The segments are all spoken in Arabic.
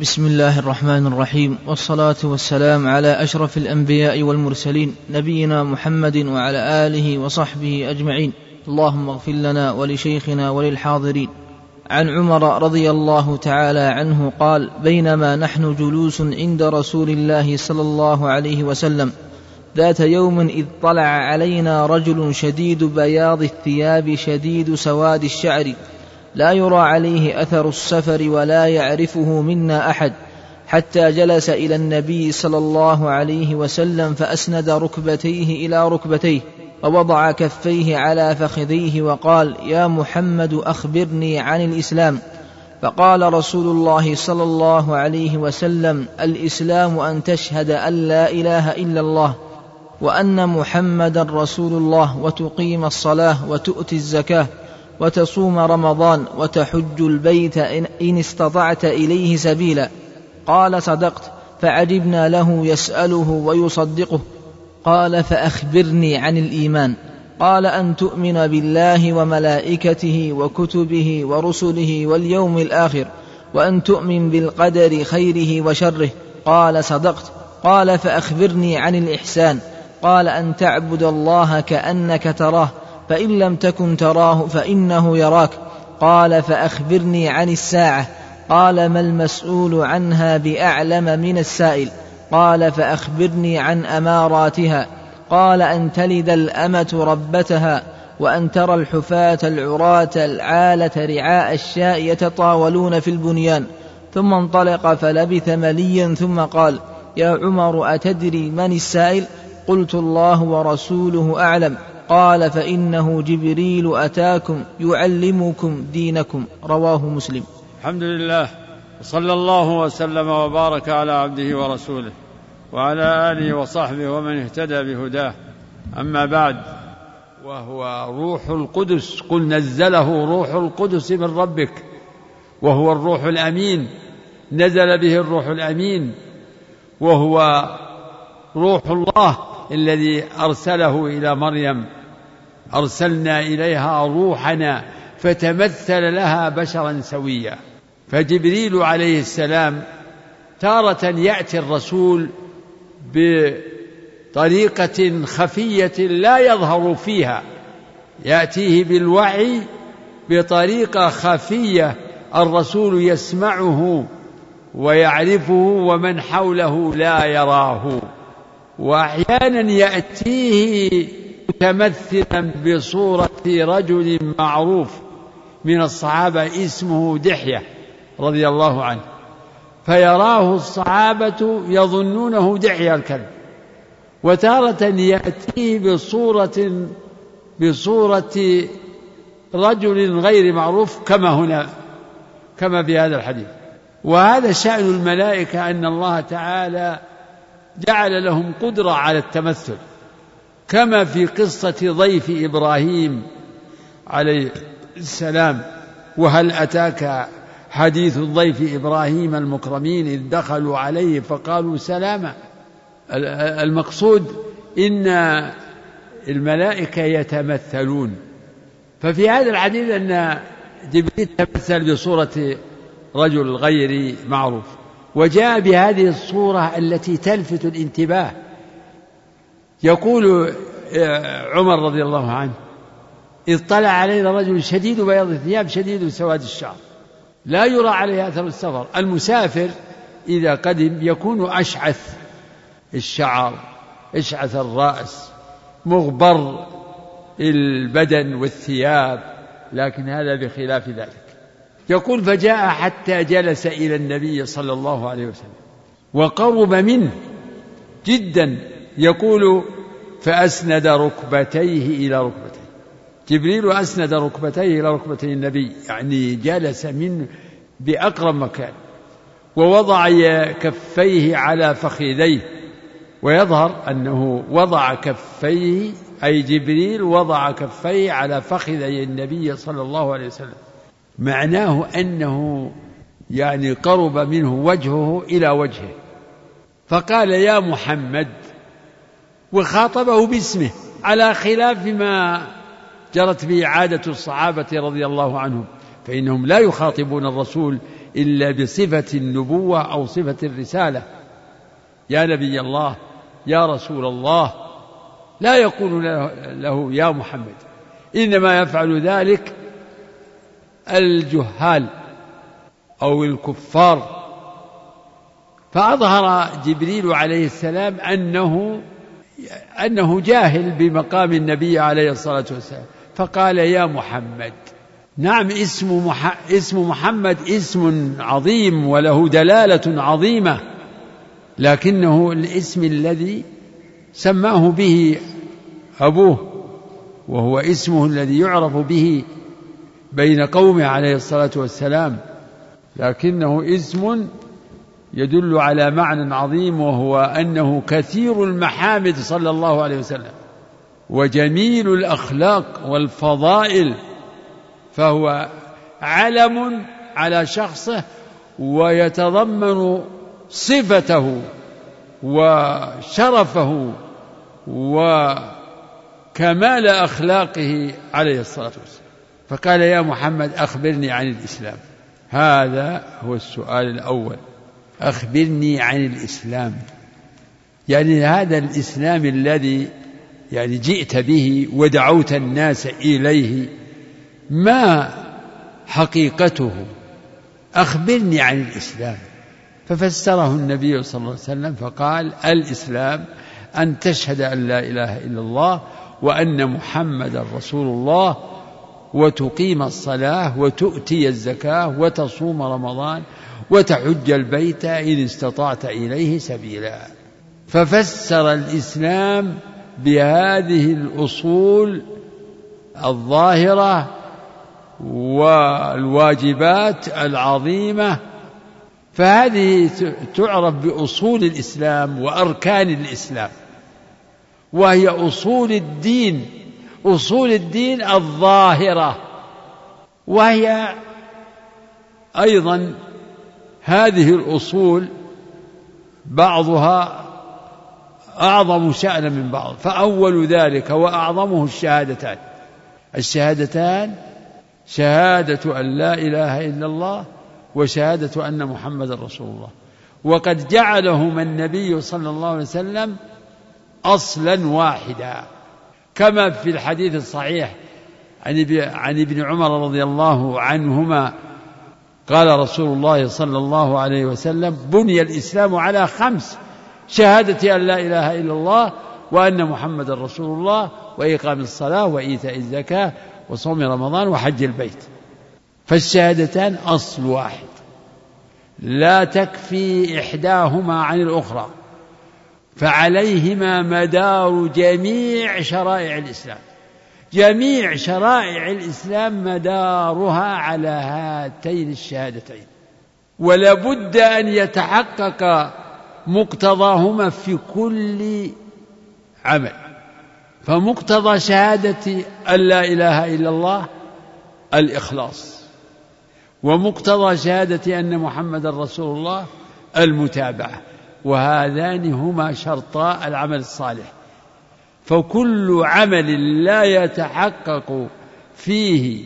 بسم الله الرحمن الرحيم والصلاة والسلام على أشرف الأنبياء والمرسلين نبينا محمد وعلى آله وصحبه أجمعين. اللهم اغفر لنا ولشيخنا وللحاضرين. عن عمر رضي الله تعالى عنه قال بينما نحن جلوس عند رسول الله صلى الله عليه وسلم ذات يوم إذ طلع علينا رجل شديد بياض الثياب شديد سواد الشعر لا يرى عليه أثر السفر ولا يعرفه منا أحد حتى جلس إلى النبي صلى الله عليه وسلم فأسند ركبتيه إلى ركبتيه ووضع كفيه على فخذيه وقال يا محمد أخبرني عن الإسلام. فقال رسول الله صلى الله عليه وسلم الإسلام أن تشهد أن لا إله إلا الله وأن محمدا رسول الله وتقيم الصلاة وتؤتي الزكاة وتصوم رمضان وتحج البيت إن استطعت إليه سبيلا. قال صدقت فعجبنا له يسأله ويصدقه. قال فأخبرني عن الإيمان. قال أن تؤمن بالله وملائكته وكتبه ورسله واليوم الآخر وأن تؤمن بالقدر خيره وشره. قال صدقت. قال فأخبرني عن الإحسان. قال أن تعبد الله كأنك تراه. فإن لم تكن تراه فإنه يراك. قال فأخبرني عن الساعة. قال ما المسؤول عنها بأعلم من السائل. قال فأخبرني عن أماراتها. قال أن تلد الأمة ربتها وأن ترى الحفاة العراة العالة رعاء الشاء يتطاولون في البنيان. ثم انطلق فلبث مليا ثم قال يا عمر أتدري من السائل؟ قلت الله ورسوله أعلم. قال فإنه جبريل أتاكم يعلمكم دينكم رواه مسلم. الحمد لله وصلى الله وسلم وبارك على عبده ورسوله وعلى آله وصحبه ومن اهتدى بهداه. أما بعد وهو روح القدس قل نزله روح القدس من ربك وهو الروح الأمين نزل به الروح الأمين وهو روح الله. الذي أرسله إلى مريم. أرسلنا إليها روحنا فتمثل لها بشرا سويا. فجبريل عليه السلام تارة يأتي الرسول بطريقة خفية لا يظهر فيها. يأتيه بالوعي بطريقة خفية الرسول يسمعه ويعرفه ومن حوله لا يراه. وأحيانا يأتيه متمثلا بصورة رجل معروف من الصحابة اسمه دحية رضي الله عنه فيراه الصحابة يظنونه دحية الكلب وتارة يأتيه بصورة بصورة رجل غير معروف كما هنا كما في هذا الحديث. وهذا شأن الملائكة أن الله تعالى جعل لهم قدرة على التمثل كما في قصة ضيف إبراهيم عليه السلام وهل أتاك حديث ضيف إبراهيم المكرمين إذ دخلوا عليه فقالوا سلاما المقصود إن الملائكة يتمثلون. ففي هذا الحديث أن جبريل تمثل بصورة رجل غير معروف. وجاء بهذه الصورة التي تلفت الانتباه. يقول آه، عمر رضي الله عنه إذ طلع علينا رجل شديد بياض الثياب شديد سواد الشعر. لا يرى عليه أثر السفر. المسافر إذا قدم يكون أشعث الشعر أشعث الرأس مغبر البدن والثياب لكن هذا بخلاف ذلك. يقول فجاء حتى جلس إلى النبي صلى الله عليه وسلم وقرب منه جدا يقول فأسند ركبتيه إلى ركبتيه. جبريل أسند ركبتيه إلى ركبتي النبي يعني جلس منه بأقرب مكان ووضع كفيه على فخذيه ويظهر أنه وضع كفيه أي جبريل وضع كفيه على فخذي النبي صلى الله عليه وسلم. معناه أنه يعني قرب منه وجهه إلى وجهه. فقال يا محمد وخاطبه باسمه على خلاف ما جرت به عادة الصحابة رضي الله عنهم فإنهم لا يخاطبون الرسول إلا بصفة النبوة أو صفة الرسالة. يا نبي الله يا رسول الله لا يقول له يا محمد إنما يفعل ذلك الجهال أو الكفار فأظهر جبريل عليه السلام أنه أنه جاهل بمقام النبي عليه الصلاة والسلام فقال يا محمد نعم اسم. اسم محمد اسم عظيم وله دلالة عظيمة لكنه الاسم الذي سماه به أبوه وهو اسمه الذي يعرف به بين قومه عليه الصلاة والسلام لكنه اسم يدل على معنى عظيم وهو أنه كثير المحامد صلى الله عليه وسلم وجميل الأخلاق والفضائل فهو علم على شخصه ويتضمن صفته وشرفه وكمال أخلاقه عليه الصلاة والسلام. فقال يا محمد أخبرني عن الإسلام. هذا هو السؤال الأول. أخبرني عن الإسلام. يعني هذا الإسلام الذي يعني جئت به ودعوت الناس إليه ما حقيقته؟ أخبرني عن الإسلام. ففسره النبي صلى الله عليه وسلم فقال الإسلام أن تشهد أن لا إله إلا الله وأن محمدا رسول الله وتقيم الصلاة وتؤتي الزكاة وتصوم رمضان وتحج البيت إن استطعت إليه سبيلا. ففسر الإسلام بهذه الأصول الظاهرة والواجبات العظيمة. فهذه تعرف بأصول الإسلام وأركان الإسلام وهي أصول الدين. أصول الدين الظاهرة وهي أيضا هذه الأصول بعضها أعظم شانا من بعض فأول ذلك وأعظمه الشهادتان. الشهادتان شهادة أن لا إله إلا الله وشهادة أن محمد رسول الله. وقد جعلهما النبي صلى الله عليه وسلم أصلا واحدا. كما في الحديث الصحيح عن ابن عمر رضي الله عنهما قال رسول الله صلى الله عليه وسلم بني الإسلام على خمس شهادة أن لا إله إلا الله وأن محمد رسول الله وإقام الصلاة وإيتاء الزكاة وصوم رمضان وحج البيت. فالشهادتان أصل واحد. لا تكفي إحداهما عن الأخرى. فعليهما مدار جميع شرائع الإسلام. جميع شرائع الإسلام مدارها على هاتين الشهادتين. ولا بد أن يتحقق مقتضاهما في كل عمل. فمقتضى شهادة أن لا إله إلا الله الإخلاص. ومقتضى شهادة أن محمد رسول الله المتابعة. وهذان هما شرطا العمل الصالح. فكل عمل لا يتحقق فيه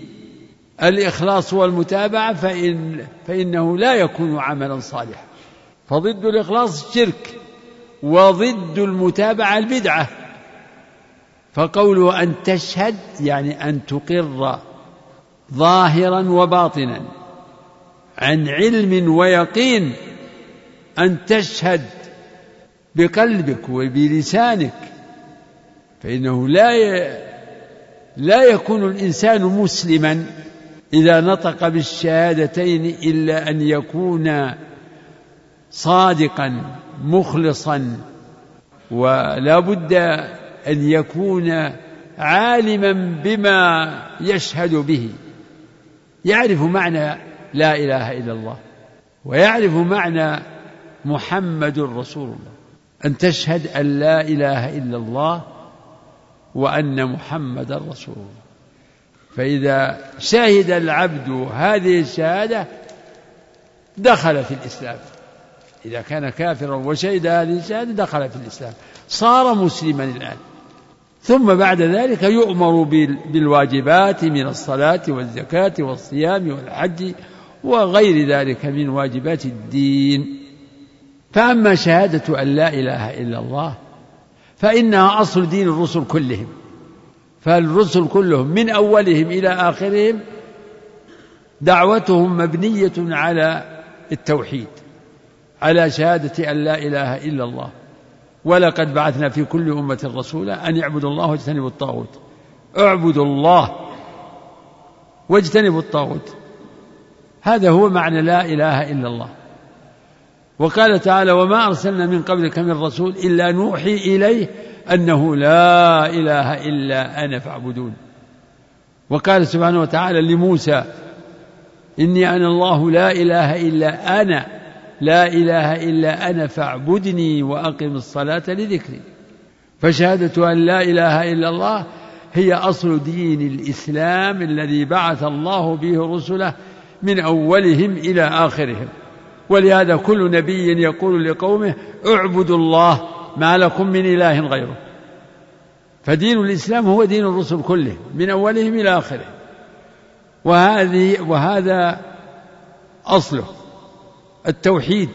الإخلاص والمتابعة فإن فإنه لا يكون عملا صالحا. فضد الإخلاص الشرك وضد المتابعة البدعة. فقوله أن تشهد يعني أن تقر ظاهرا وباطنا عن علم ويقين أن تشهد بقلبك وبلسانك فإنه لا لا يكون الإنسان مسلما إذا نطق بالشهادتين إلا أن يكون صادقا مخلصا ولا بد أن يكون عالما بما يشهد به. يعرف معنى لا إله إلا الله ويعرف معنى محمد رسول الله. أن تشهد أن لا إله إلا الله وأن محمدا رسول الله. فإذا شهد العبد هذه الشهادة دخل في الإسلام. إذا كان كافرا وشهد هذه الشهادة دخل في الإسلام. صار مسلما الآن. ثم بعد ذلك يؤمر بالواجبات من الصلاة والزكاة والصيام والحج وغير ذلك من واجبات الدين. فأما شهادة أن لا إله إلا الله فإنها أصل دين الرسل كلهم فالرسل كلهم من أولهم إلى آخرهم دعوتهم مبنية على التوحيد على شهادة أن لا إله إلا الله. ولقد بعثنا في كل أمة رسولا أن يعبدوا الله واجتنبوا الطاغوت. اعبدوا الله واجتنبوا الطاغوت. هذا هو معنى لا إله إلا الله. وقال تعالى وما أرسلنا من قبلك من رسول إلا نوحي إليه أنه لا إله إلا أنا فاعبدون. وقال سبحانه وتعالى لموسى إني أنا الله لا إله إلا أنا لا إله إلا أنا فاعبدني وأقم الصلاة لذكري. فشهادة أن لا إله إلا الله هي أصل دين الإسلام الذي بعث الله به رسله من أولهم إلى آخرهم. ولهذا كل نبي يقول لقومه اعبدوا الله ما لكم من إله غيره. فدين الإسلام هو دين الرسل كلهم من أولهم إلى آخرهم وهذه وهذا أصله التوحيد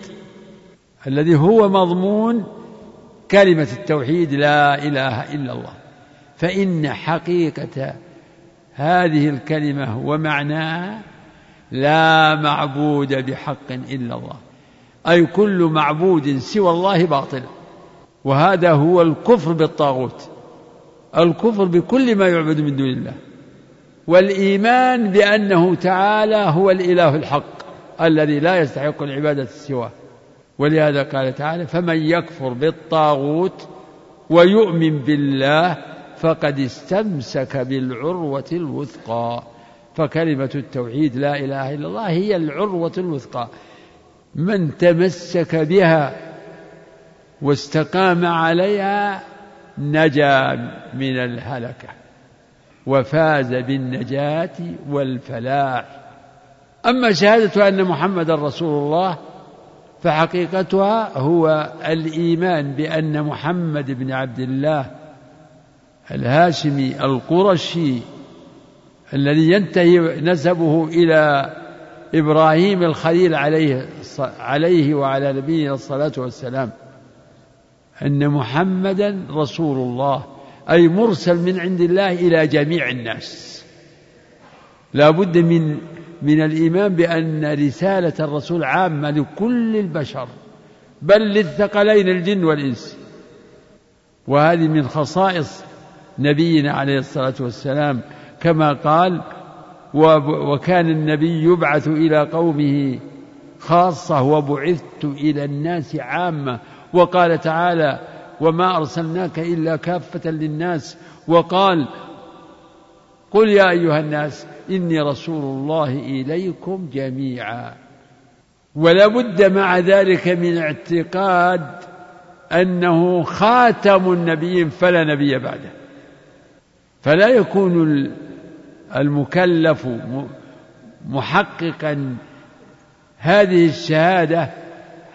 الذي هو مضمون كلمة التوحيد لا إله إلا الله. فإن حقيقة هذه الكلمة ومعناها لا معبود بحق إلا الله. أي كل معبود سوى الله باطل. وهذا هو الكفر بالطاغوت. الكفر بكل ما يعبد من دون الله. والإيمان بأنه تعالى هو الإله الحق الذي لا يستحق العبادة سواه. ولهذا قال تعالى فمن يكفر بالطاغوت ويؤمن بالله فقد استمسك بالعروة الوثقى. فكلمة التوحيد لا إله إلا الله هي العروة الوثقى. من تمسك بها واستقام عليها نجا من الهلكة وفاز بالنجاة والفلاح. أما شهادة أن محمد رسول الله فحقيقتها هو الإيمان بأن محمد بن عبد الله الهاشمي القرشي الذي ينتهي نسبه إلى إبراهيم الخليل عليه عليه وعلى نبينا الصلاة والسلام. أن محمدا رسول الله أي مرسل من عند الله إلى جميع الناس. لا بد من من الإيمان بأن رسالة الرسول عامة لكل البشر بل للثقلين الجن والإنس. وهذه من خصائص نبينا عليه الصلاة والسلام. كما قال وكان النبي يبعث إلى قومه خاصة وبعثت إلى الناس عامة وقال تعالى وما أرسلناك إلا كافة للناس وقال قل يا أيها الناس إني رسول الله إليكم جميعا ولا بد مع ذلك من اعتقاد أنه خاتم النبيين فلا نبي بعده. فلا يكون المكلف محققا هذه الشهادة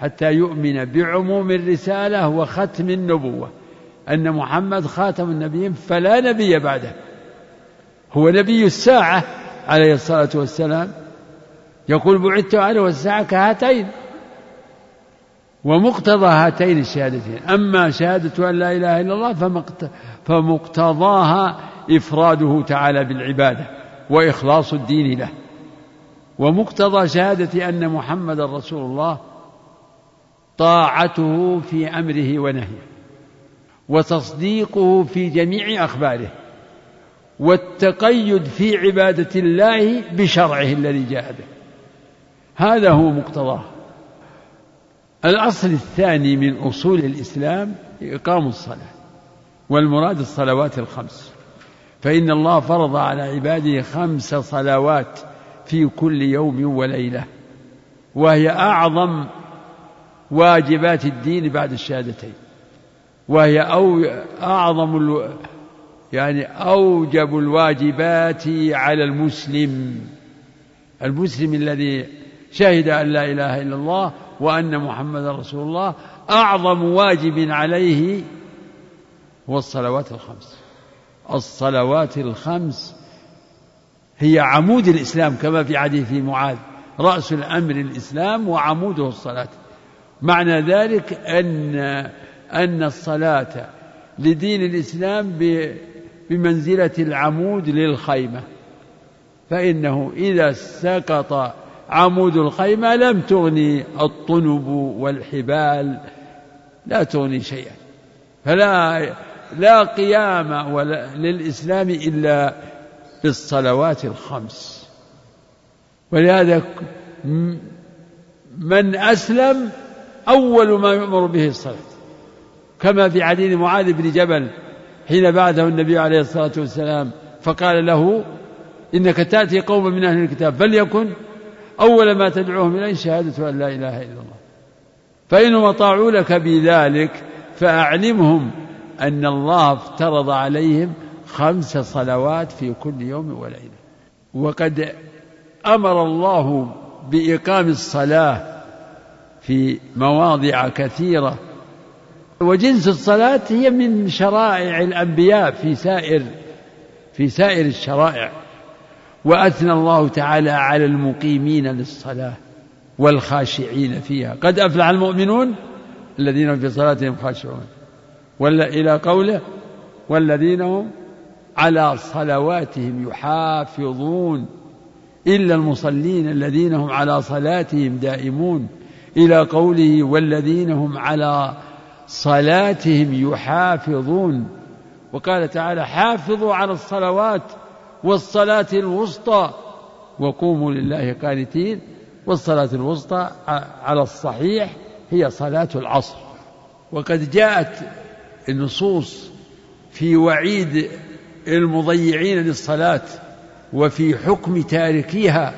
حتى يؤمن بعموم الرسالة وختم النبوة. أن محمد خاتم النبيين فلا نبي بعده. هو نبي الساعة عليه الصلاة والسلام. يقول بعثت أنا والساعة كهاتين ومقتضى هاتين الشهادتين. أما شهادة أن لا إله إلا الله فمقتضاها إفراده تعالى بالعبادة وإخلاص الدين له. ومقتضى شهادة أن محمدا رسول الله طاعته في أمره ونهيه وتصديقه في جميع أخباره والتقيد في عبادة الله بشرعه الذي جاء به. هذا هو مقتضاه. الأصل الثاني من أصول الإسلام إقام الصلاة والمراد الصلوات الخمس. فإن الله فرض على عباده خمس صلوات في كل يوم وليلة وهي أعظم واجبات الدين بعد الشهادتين وهي أو أعظم ألو يعني أوجب الواجبات على المسلم. المسلم الذي شهد أن لا إله إلا الله وأن محمدا رسول الله أعظم واجب عليه هو الصلوات الخمس. الصلوات الخمس هي عمود الإسلام كما في حديث معاذ رأس الأمر الإسلام وعموده الصلاة. معنى ذلك أن أن الصلاة لدين الإسلام بمنزلة العمود للخيمة. فإنه إذا سقط عمود الخيمة لم تغني الطنب والحبال لا تغني شيئا. فلا لا قيام ولا للإسلام إلا بالصلوات الخمس. ولهذا من أسلم أول ما يؤمر به الصلاة. كما في حديث معاذ بن جبل حين بعثه النبي عليه الصلاة والسلام فقال له إنك تأتي قوم من أهل الكتاب فليكن أول ما تدعوهم إليه شهادة أن لا إله إلا الله. فإنهم أطاعوا لك بذلك فأعلمهم أن الله افترض عليهم خمس صلوات في كل يوم وليلة. وقد أمر الله بإقام الصلاة في مواضع كثيرة. وجنس الصلاة هي من شرائع الأنبياء في سائر في سائر الشرائع. وأثنى الله تعالى على المقيمين للصلاة والخاشعين فيها. قد أفلح المؤمنون الذين في صلاتهم خاشعون. ولا إلى قوله والذين هم على صلواتهم يحافظون إلا المصلين الذين هم على صلاتهم دائمون إلى قوله والذين هم على صلاتهم يحافظون وقال تعالى حافظوا على الصلوات والصلاة الوسطى وقوموا لله قانتين والصلاة الوسطى على الصحيح هي صلاة العصر وقد جاءت النصوص في وعيد المضيعين للصلاة وفي حكم تاركيها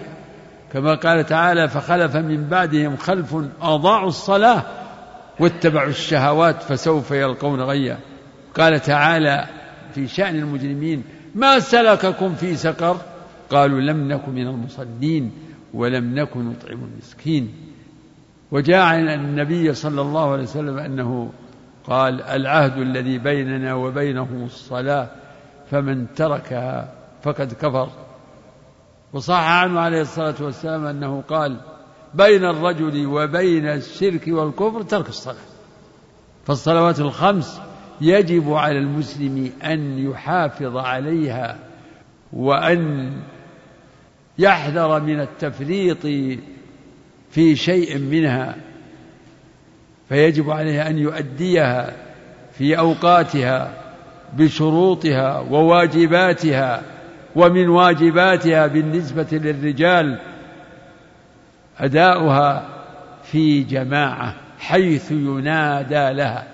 كما قال تعالى فخلف من بعدهم خلف أضاعوا الصلاة واتبعوا الشهوات فسوف يلقون غيا قال تعالى في شأن المجرمين ما سلككم في سقر؟ قالوا لم نكن من المصلين ولم نكن نطعم المسكين وجاء عن النبي صلى الله عليه وسلم أنه قال العهد الذي بيننا وبينهم الصلاة فمن تركها فقد كفر. وصح عنه عليه الصلاة والسلام أنه قال بين الرجل وبين الشرك والكفر ترك الصلاة. فالصلوات الخمس يجب على المسلم أن يحافظ عليها وأن يحذر من التفريط في شيء منها. فيجب عليه أن يؤديها في أوقاتها بشروطها وواجباتها ومن واجباتها بالنسبة للرجال أداؤها في جماعة حيث ينادى لها.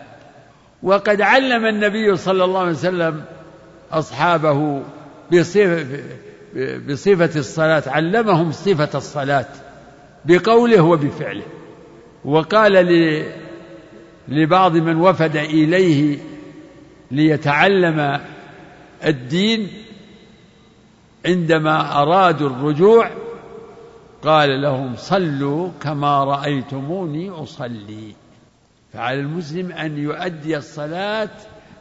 وقد علم النبي صلى الله عليه وسلم أصحابه بصفة, بصفة الصلاة علمهم صفة الصلاة بقوله وبفعله. وقال لبعض من وفد إليه ليتعلم الدين عندما أرادوا الرجوع قال لهم صلوا كما رأيتموني أصلي. فعلى المسلم أن يؤدي الصلاة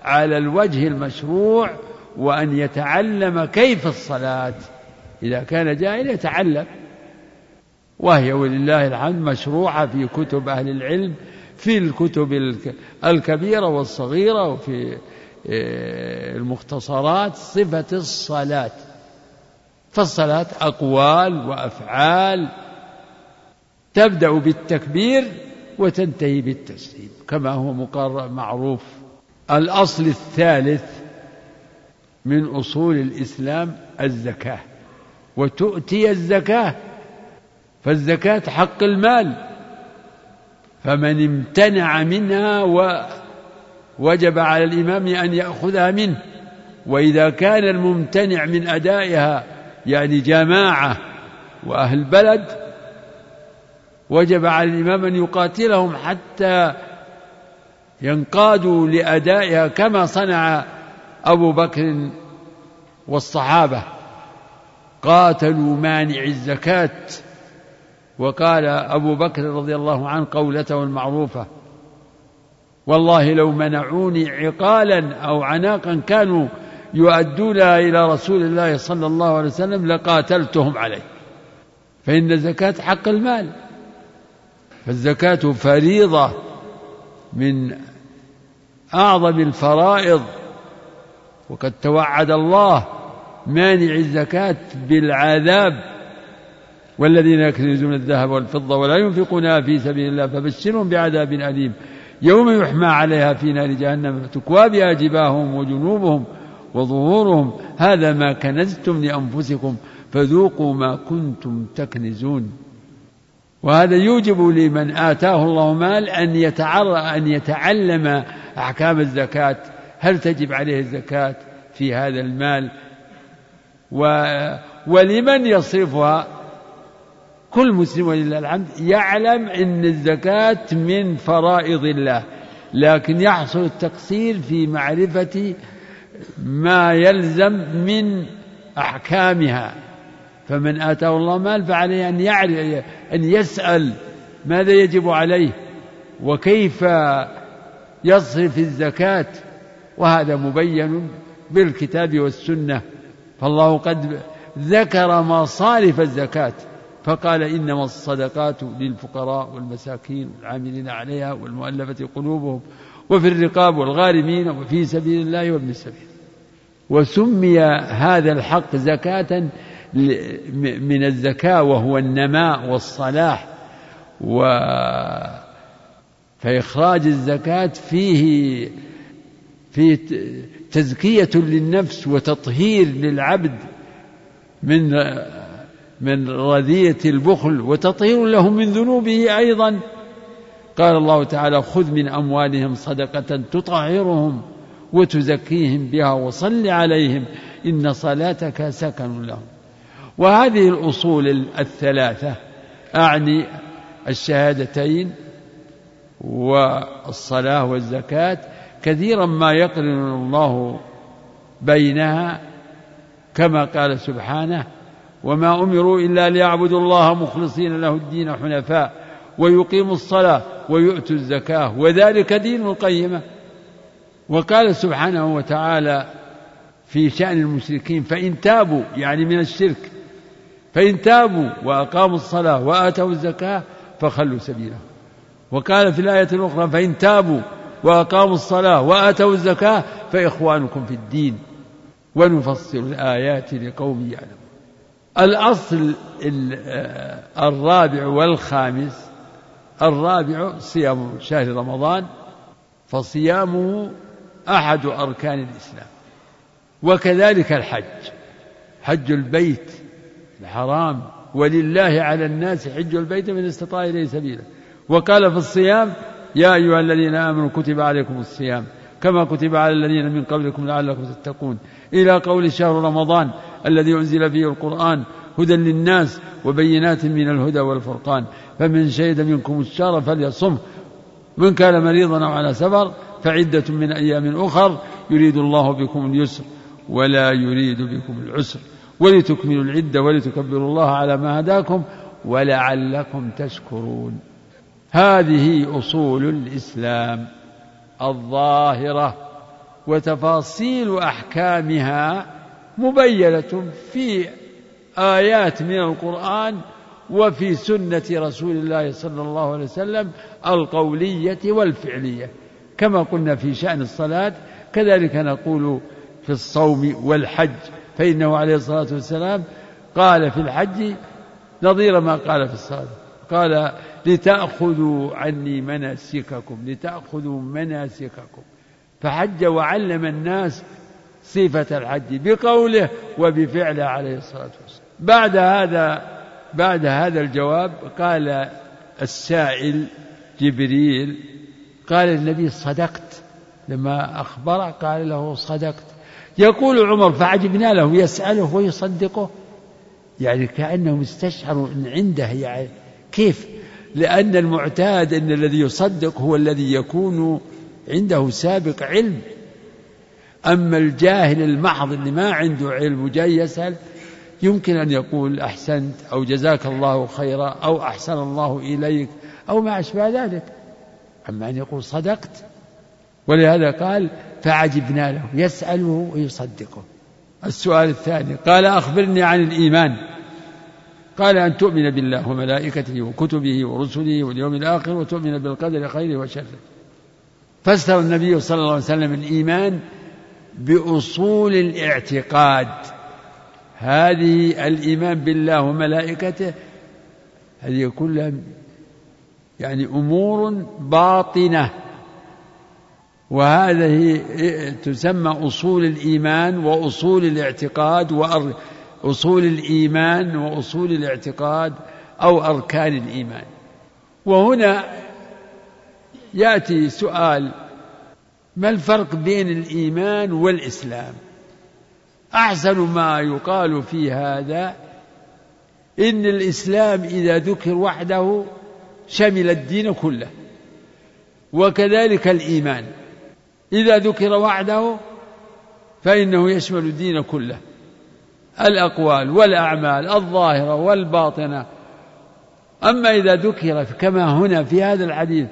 على الوجه المشروع وأن يتعلم كيف الصلاة. إذا كان جاهل يتعلم. وهي ولله الحمد مشروعة في كتب أهل العلم في الكتب الكبيرة والصغيرة وفي آه، المختصرات صفة الصلاة. فالصلاة أقوال وأفعال تبدأ بالتكبير وتنتهي بالتسليم كما هو مقرر معروف. الأصل الثالث من أصول الإسلام الزكاة وتؤتي الزكاة فالزكاة حق المال. فمن امتنع منها ووجب على الإمام أن يأخذها منه. وإذا كان الممتنع من أدائها يعني جماعة وأهل بلد وجب على الإمام أن يقاتلهم حتى ينقادوا لأدائها كما صنع أبو بكر والصحابة. قاتلوا مانع الزكاة. وقال أبو بكر رضي الله عنه قولته المعروفة والله لو منعوني عقالا أو عناقا كانوا يؤدونها إلى رسول الله صلى الله عليه وسلم لقاتلتهم عليه. فإن الزكاة حق المال. فالزكاة فريضة من أعظم الفرائض وقد توعد الله مانع الزكاة بالعذاب. والذين يكنزون الذهب والفضة ولا ينفقونها في سبيل الله فبشرهم بعذاب أليم. يوم يحمى عليها في نار جهنم فتكوى بها جباههم وجنوبهم وظهورهم. هذا ما كنزتم لأنفسكم فذوقوا ما كنتم تكنزون. وهذا يوجب لمن آتاه الله مال أن يتعرى أن يتعلم أحكام الزكاة. هل تجب عليه الزكاة في هذا المال؟ و ولمن يصرفها؟ كل مسلم ولله الحمد يعلم أن الزكاة من فرائض الله لكن يحصل التقصير في معرفة ما يلزم من أحكامها. فمن آتاه الله مال فعليه أن يعرف أن يسأل ماذا يجب عليه وكيف يصرف الزكاة. وهذا مبين بالكتاب والسنة. فالله قد ذكر مصارف الزكاة. فقال إنما الصدقات للفقراء والمساكين والعاملين عليها والمؤلفة قلوبهم وفي الرقاب والغارمين وفي سبيل الله وابن السبيل. وسمي هذا الحق زكاة من الزكاة وهو النماء والصلاح و فإخراج الزكاة فيه فيه تزكية للنفس وتطهير للعبد من من رذية البخل وتطهير له من ذنوبه أيضا. قال الله تعالى خذ من أموالهم صدقة تطهرهم وتزكيهم بها وصل عليهم إن صلاتك سكن لهم. وهذه الأصول الثلاثة أعني الشهادتين والصلاة والزكاة. كثيرا ما يقرن الله بينها كما قال سبحانه وما أمروا إلا ليعبدوا الله مخلصين له الدين حنفاء ويقيموا الصلاة ويؤتوا الزكاة وذلك دين القيمة. وقال سبحانه وتعالى في شأن المشركين فإن تابوا يعني من الشرك فإن تابوا وأقاموا الصلاة وآتوا الزكاة فخلوا سبيلهم وقال في الآية الأخرى فإن تابوا وأقاموا الصلاة وآتوا الزكاة فإخوانكم في الدين. ونفصل الآيات لقوم يعلمون. الأصل الرابع والخامس الرابع صيام شهر رمضان فصيامه أحد أركان الإسلام وكذلك الحج حج البيت الحرام ولله على الناس حج البيت من استطاع إليه سبيلا. وقال في الصيام يا أيها الذين آمنوا كتب عليكم الصيام. كما كتب على الذين من قبلكم لعلكم تتقون. إلى قول شهر رمضان الذي أنزل فيه القرآن هدى للناس وبينات من الهدى والفرقان. فمن شهد منكم الشهر فليصمه من كان مريضا أو على سفر فعدة من أيام أخر يريد الله بكم اليسر ولا يريد بكم العسر. ولتكملوا العدة ولتكبروا الله على ما هداكم ولعلكم تشكرون. هذه أصول الإسلام. الظاهرة وتفاصيل أحكامها مبينة في آيات من القرآن وفي سنة رسول الله صلى الله عليه وسلم القولية والفعلية كما قلنا في شأن الصلاة كذلك نقول في الصوم والحج فإنه عليه الصلاة والسلام قال في الحج نظير ما قال في الصلاة قال لتأخذوا عني مناسككم لتأخذوا مناسككم. فحج وعلم الناس صفة الحج بقوله وبفعله عليه الصلاة والسلام. بعد هذا بعد هذا الجواب قال السائل جبريل قال النبي صدقت. لما أخبره قال له صدقت. يقول عمر فعجبنا له يسأله ويصدقه. يعني كأنهم استشعروا أن عنده يعني كيف لأن المعتاد أن الذي يصدق هو الذي يكون عنده سابق علم. أما الجاهل المحض اللي ما عنده علم وجاي يسأل يمكن أن يقول أحسنت أو جزاك الله خيرا أو أحسن الله إليك أو ما أشبه ذلك؟ أما أن يقول صدقت. ولهذا قال فعجبنا له يسأله ويصدقه. السؤال الثاني قال أخبرني عن الإيمان. قال أن تؤمن بالله وملائكته وكتبه ورسله واليوم الآخر وتؤمن بالقدر خيره وشره. فسر النبي صلى الله عليه وسلم الإيمان بأصول الاعتقاد. هذه الإيمان بالله وملائكته هذه كلها يعني أمور باطنة. وهذه تسمى أصول الإيمان وأصول الاعتقاد وأصول الإيمان وأصول الاعتقاد أو أركان الإيمان. وهنا يأتي سؤال ما الفرق بين الإيمان والإسلام؟ أحسن ما يقال في هذا إن الإسلام إذا ذكر وحده شمل الدين كله وكذلك الإيمان. إذا ذكر وحده فإنه يشمل الدين كله. الأقوال والأعمال الظاهرة والباطنة. أما إذا ذكر كما هنا في هذا الحديث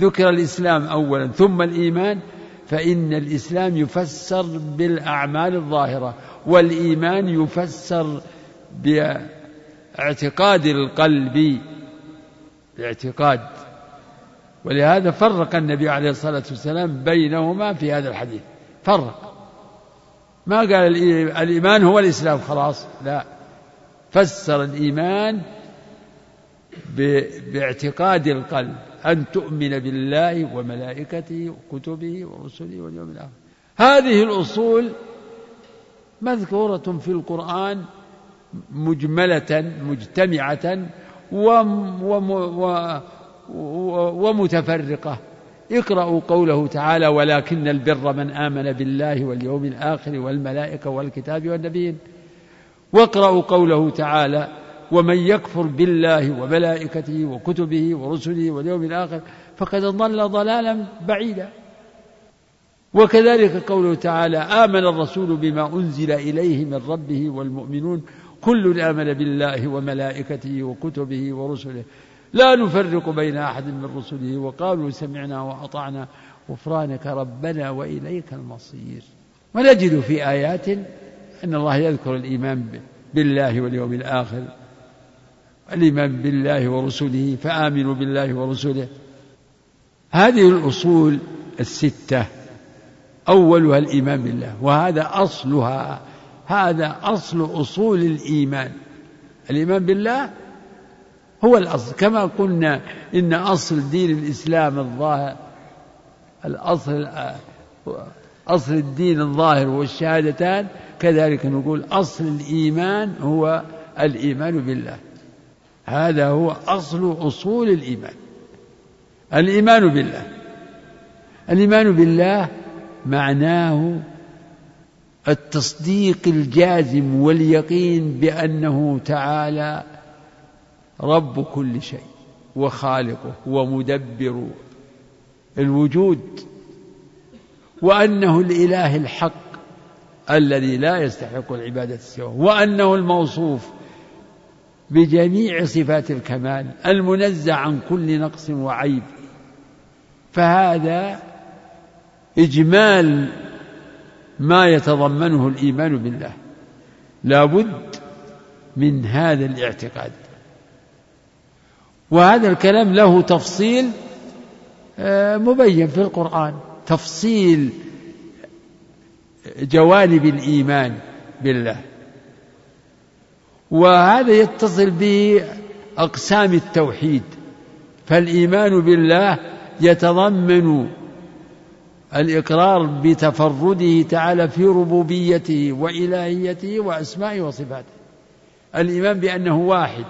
ذكر الإسلام أولا ثم الإيمان فإن الإسلام يفسر بالأعمال الظاهرة والإيمان يفسر باعتقاد القلب. باعتقاد. ولهذا فرق النبي عليه الصلاة والسلام بينهما في هذا الحديث. فرق. ما قال الإيمان هو الإسلام خلاص لا. فسر الإيمان باعتقاد القلب أن تؤمن بالله وملائكته وكتبه ورسله واليوم الآخر. هذه الأصول مذكورة في القرآن مجملة مجتمعة ومتفرقة. اقرأوا قوله تعالى ولكن البر من آمن بالله واليوم الآخر والملائكة والكتاب والنبيين. واقرأوا قوله تعالى ومن يكفر بالله وملائكته وكتبه ورسله واليوم الآخر فقد ضل ضلالا بعيدا. وكذلك قوله تعالى آمن الرسول بما أنزل إليه من ربه والمؤمنون كل آمن بالله وملائكته وكتبه ورسله لا نفرق بين أحد من رسله وقالوا سمعنا وأطعنا غفرانك ربنا وإليك المصير. ونجد في آيات أن الله يذكر الإيمان بالله واليوم الآخر الإيمان بالله ورسله فآمنوا بالله ورسله. هذه الأصول الستة. أولها الإيمان بالله وهذا أصلها هذا أصل أصول الإيمان. الإيمان بالله هو الأصل. كما قلنا إن أصل دين الإسلام الظاهر الأصل أصل الدين الظاهر والشهادتان كذلك نقول أصل الإيمان هو الإيمان بالله. هذا هو أصل أصول الإيمان. الإيمان بالله. الإيمان بالله معناه التصديق الجازم واليقين بأنه تعالى رب كل شيء وخالقه ومدبر الوجود وأنه الإله الحق الذي لا يستحق العبادة سواه وأنه الموصوف بجميع صفات الكمال المنزع عن كل نقص وعيب. فهذا إجمال ما يتضمنه الإيمان بالله. لابد من هذا الاعتقاد. وهذا الكلام له تفصيل آه، مبين في القرآن تفصيل جوانب الإيمان بالله. وهذا يتصل بأقسام التوحيد فالإيمان بالله يتضمن الإقرار بتفرده تعالى في ربوبيته وإلهيته وأسمائه وصفاته. الإيمان بأنه واحد.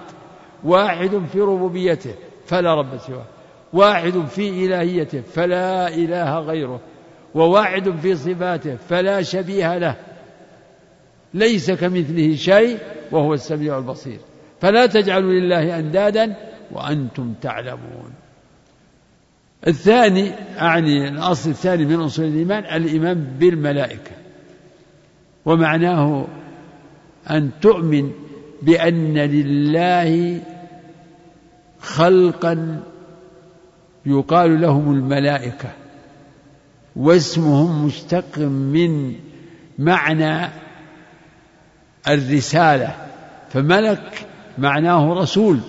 واحد في ربوبيته فلا رب سواه. واحد في إلهيته فلا إله غيره. وواحد في صفاته فلا شبيه له. ليس كمثله شيء وهو السميع البصير. فلا تجعلوا لله أندادا وأنتم تعلمون. الثاني أعني الأصل الثاني من أصول الإيمان الإيمان بالملائكة. ومعناه أن تؤمن بأن لله خلقا يقال لهم الملائكة واسمهم مشتق من معنى الرسالة فملك معناه رسول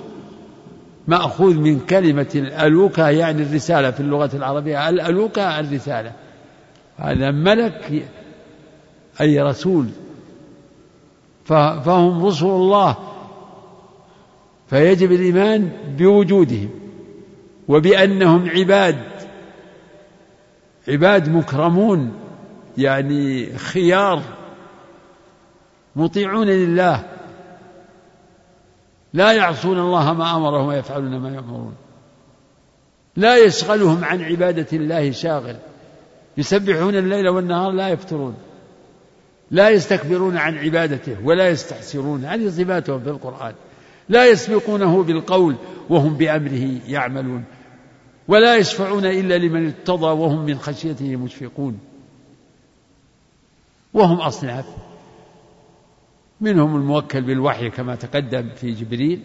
مأخوذ من كلمة الألوكة يعني الرسالة في اللغة العربية الألوكة الرسالة. هذا ملك أي رسول فهم رسل الله. فيجب الإيمان بوجودهم وبأنهم عباد عباد مكرمون يعني خيار مطيعون لله. لا يعصون الله ما أمرهم ويفعلون ما يأمرون. لا يشغلهم عن عبادة الله شاغل. يسبحون الليل والنهار لا يفترون. لا يستكبرون عن عبادته ولا يستحسرون هذه صفاتهم في القرآن. لا يسبقونه بالقول وهم بأمره يعملون ولا يشفعون إلا لمن ارتضى وهم من خشيته مشفقون. وهم أصناف منهم الموكل بالوحي كما تقدم في جبريل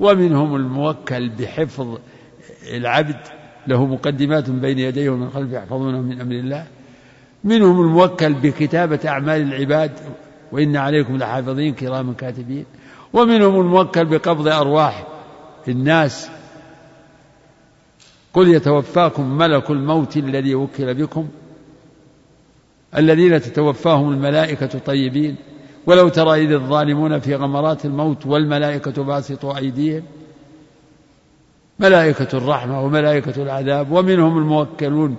ومنهم الموكل بحفظ العبد له مقدمات بين يديه ومن خلفه يحفظونه من أمر الله. منهم الموكل بكتابة أعمال العباد وإن عليكم لحافظين كراما كاتبين. ومنهم الموكل بقبض أرواح. الناس قل يتوفاكم ملك الموت الذي وكل بكم الذين تتوفاهم الملائكة طيبين. ولو ترى إذ الظالمون في غمرات الموت والملائكة باسطوا أيديهم ملائكة الرحمة وملائكة العذاب. ومنهم الموكلون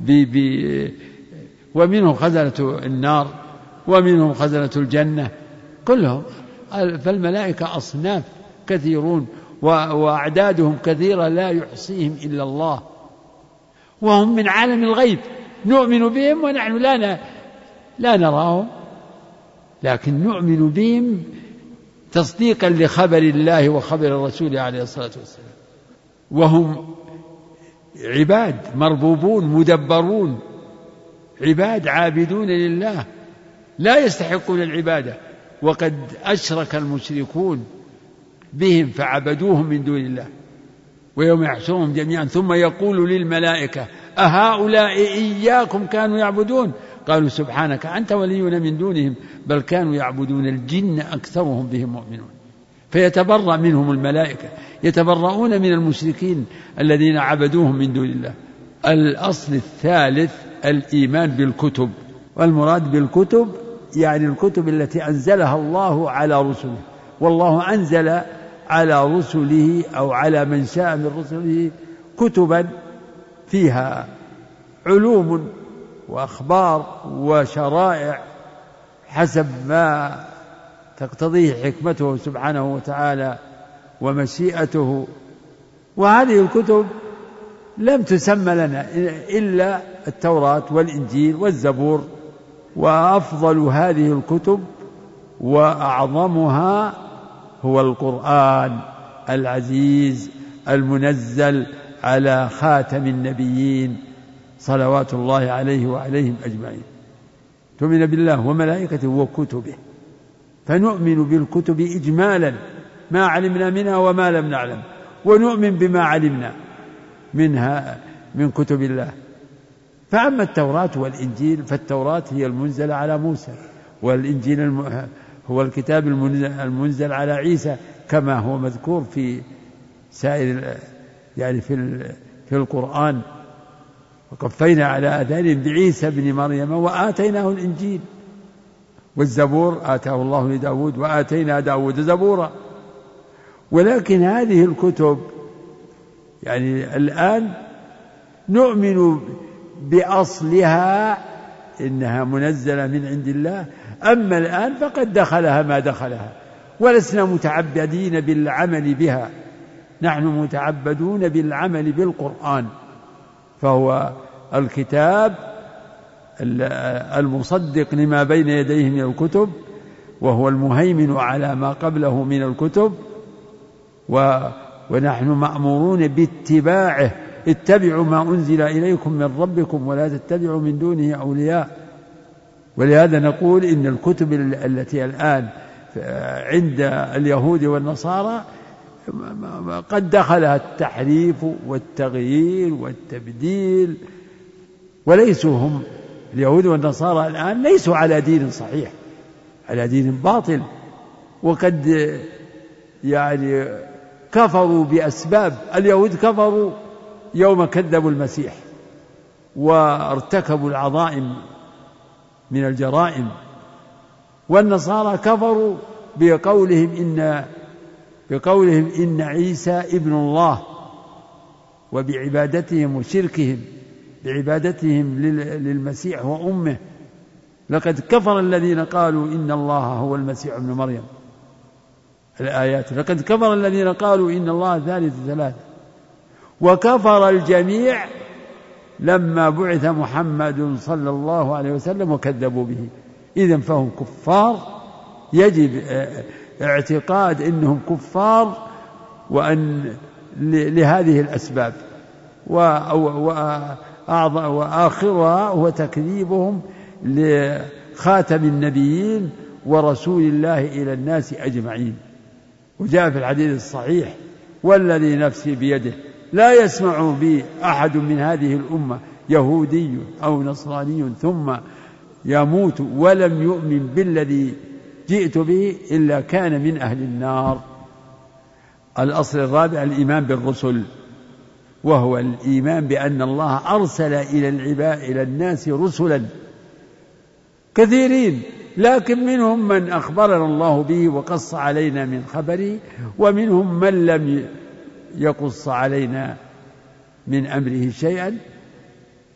ب ب ومنهم خزنة النار ومنهم خزنة الجنة. كلهم فالملائكة أصناف كثيرون وأعدادهم كثيرة لا يحصيهم إلا الله. وهم من عالم الغيب. نؤمن بهم ونحن لا لا نراهم. لكن نؤمن بهم تصديقا لخبر الله وخبر الرسول عليه الصلاة والسلام. وهم عباد مربوبون مدبرون. عباد عابدون لله. لا يستحقون العبادة. وقد أشرك المشركون بهم فعبدوهم من دون الله ويوم يحشرهم جميعا ثم يقول للملائكة أهؤلاء إياكم كانوا يعبدون؟ قالوا سبحانك أنت ولينا من دونهم بل كانوا يعبدون الجن أكثرهم بهم مؤمنون. فيتبرأ منهم الملائكة يتبرؤون من المشركين الذين عبدوهم من دون الله. الأصل الثالث الإيمان بالكتب. والمراد بالكتب يعني الكتب التي أنزلها الله على رسله والله أنزل على رسله أو على من شاء من رسله كتبا فيها علوم وأخبار وشرائع حسب ما تقتضيه حكمته سبحانه وتعالى ومشيئته. وهذه الكتب لم تسمى لنا إلا التوراة والإنجيل والزبور. وأفضل هذه الكتب وأعظمها هو القرآن العزيز المنزل على خاتم النبيين صلوات الله عليه وعليهم أجمعين. تؤمن بالله وملائكته وكتبه فنؤمن بالكتب اجمالا ما علمنا منها وما لم نعلم ونؤمن بما علمنا منها من كتب الله. فأما التوراة والإنجيل فالتوراة هي المنزلة على موسى والإنجيل هو الكتاب المنزل على عيسى كما هو مذكور في سائر يعني في في القرآن. وقفينا على آثارهم بعيسى بن مريم وآتيناه الإنجيل. والزبور آتاه الله لداود وآتينا داود زبورا. ولكن هذه الكتب يعني الآن نؤمن بأصلها إنها منزلة من عند الله. أما الآن فقد دخلها ما دخلها ولسنا متعبدين بالعمل بها. نحن متعبدون بالعمل بالقرآن فهو الكتاب المصدق لما بين يديه من الكتب وهو المهيمن على ما قبله من الكتب و ونحن مأمورون باتباعه. اتبعوا ما أنزل إليكم من ربكم ولا تتبعوا من دونه أولياء. ولهذا نقول إن الكتب التي الآن عند اليهود والنصارى قد دخلها التحريف والتغيير والتبديل. وليسوا هم اليهود والنصارى الآن ليسوا على دين صحيح على دين باطل. وقد يعني كفروا بأسباب اليهود كفروا يوم كذبوا المسيح وارتكبوا العظائم من الجرائم والنصارى كفروا بقولهم إن بقولهم إن عيسى ابن الله وبعبادتهم وشركهم بعبادتهم للمسيح وأمه لقد كفر الذين قالوا إن الله هو المسيح ابن مريم. الآيات لقد كفر الذين قالوا إن الله ثالث ثلاثة وكفر الجميع لما بعث محمد صلى الله عليه وسلم وكذبوا به. إذا فهم كفار. يجب اعتقاد أنهم كفار وأن لهذه الأسباب. وآخرها هو تكذيبهم لخاتم النبيين ورسول الله إلى الناس أجمعين. وجاء في الحديث الصحيح والذي نفسي بيده. لا يسمع بي أحد من هذه الأمة يهودي أو نصراني ثم يموت ولم يؤمن بالذي جئت به إلا كان من أهل النار. الأصل الرابع الإيمان بالرسل وهو الإيمان بأن الله أرسل إلى العباد إلى الناس رسلا كثيرين لكن منهم من أخبرنا الله به وقص علينا من خبره ومنهم من لم يقص علينا من أمره شيئا.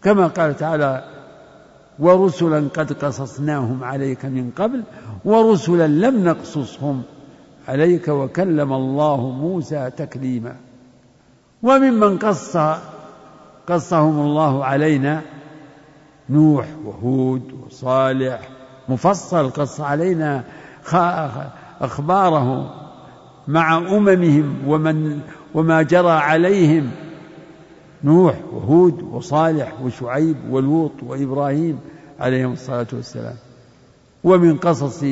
كما قال تعالى ورسلا قد قصصناهم عليك من قبل ورسلا لم نقصصهم عليك وكلم الله موسى تكليما. وممن قص قصهم الله علينا نوح وهود وصالح. مفصل قص علينا أخباره مع أممهم ومن وما جرى عليهم. نوح وهود وصالح وشعيب ولوط وإبراهيم عليهم الصلاة والسلام. ومن قصص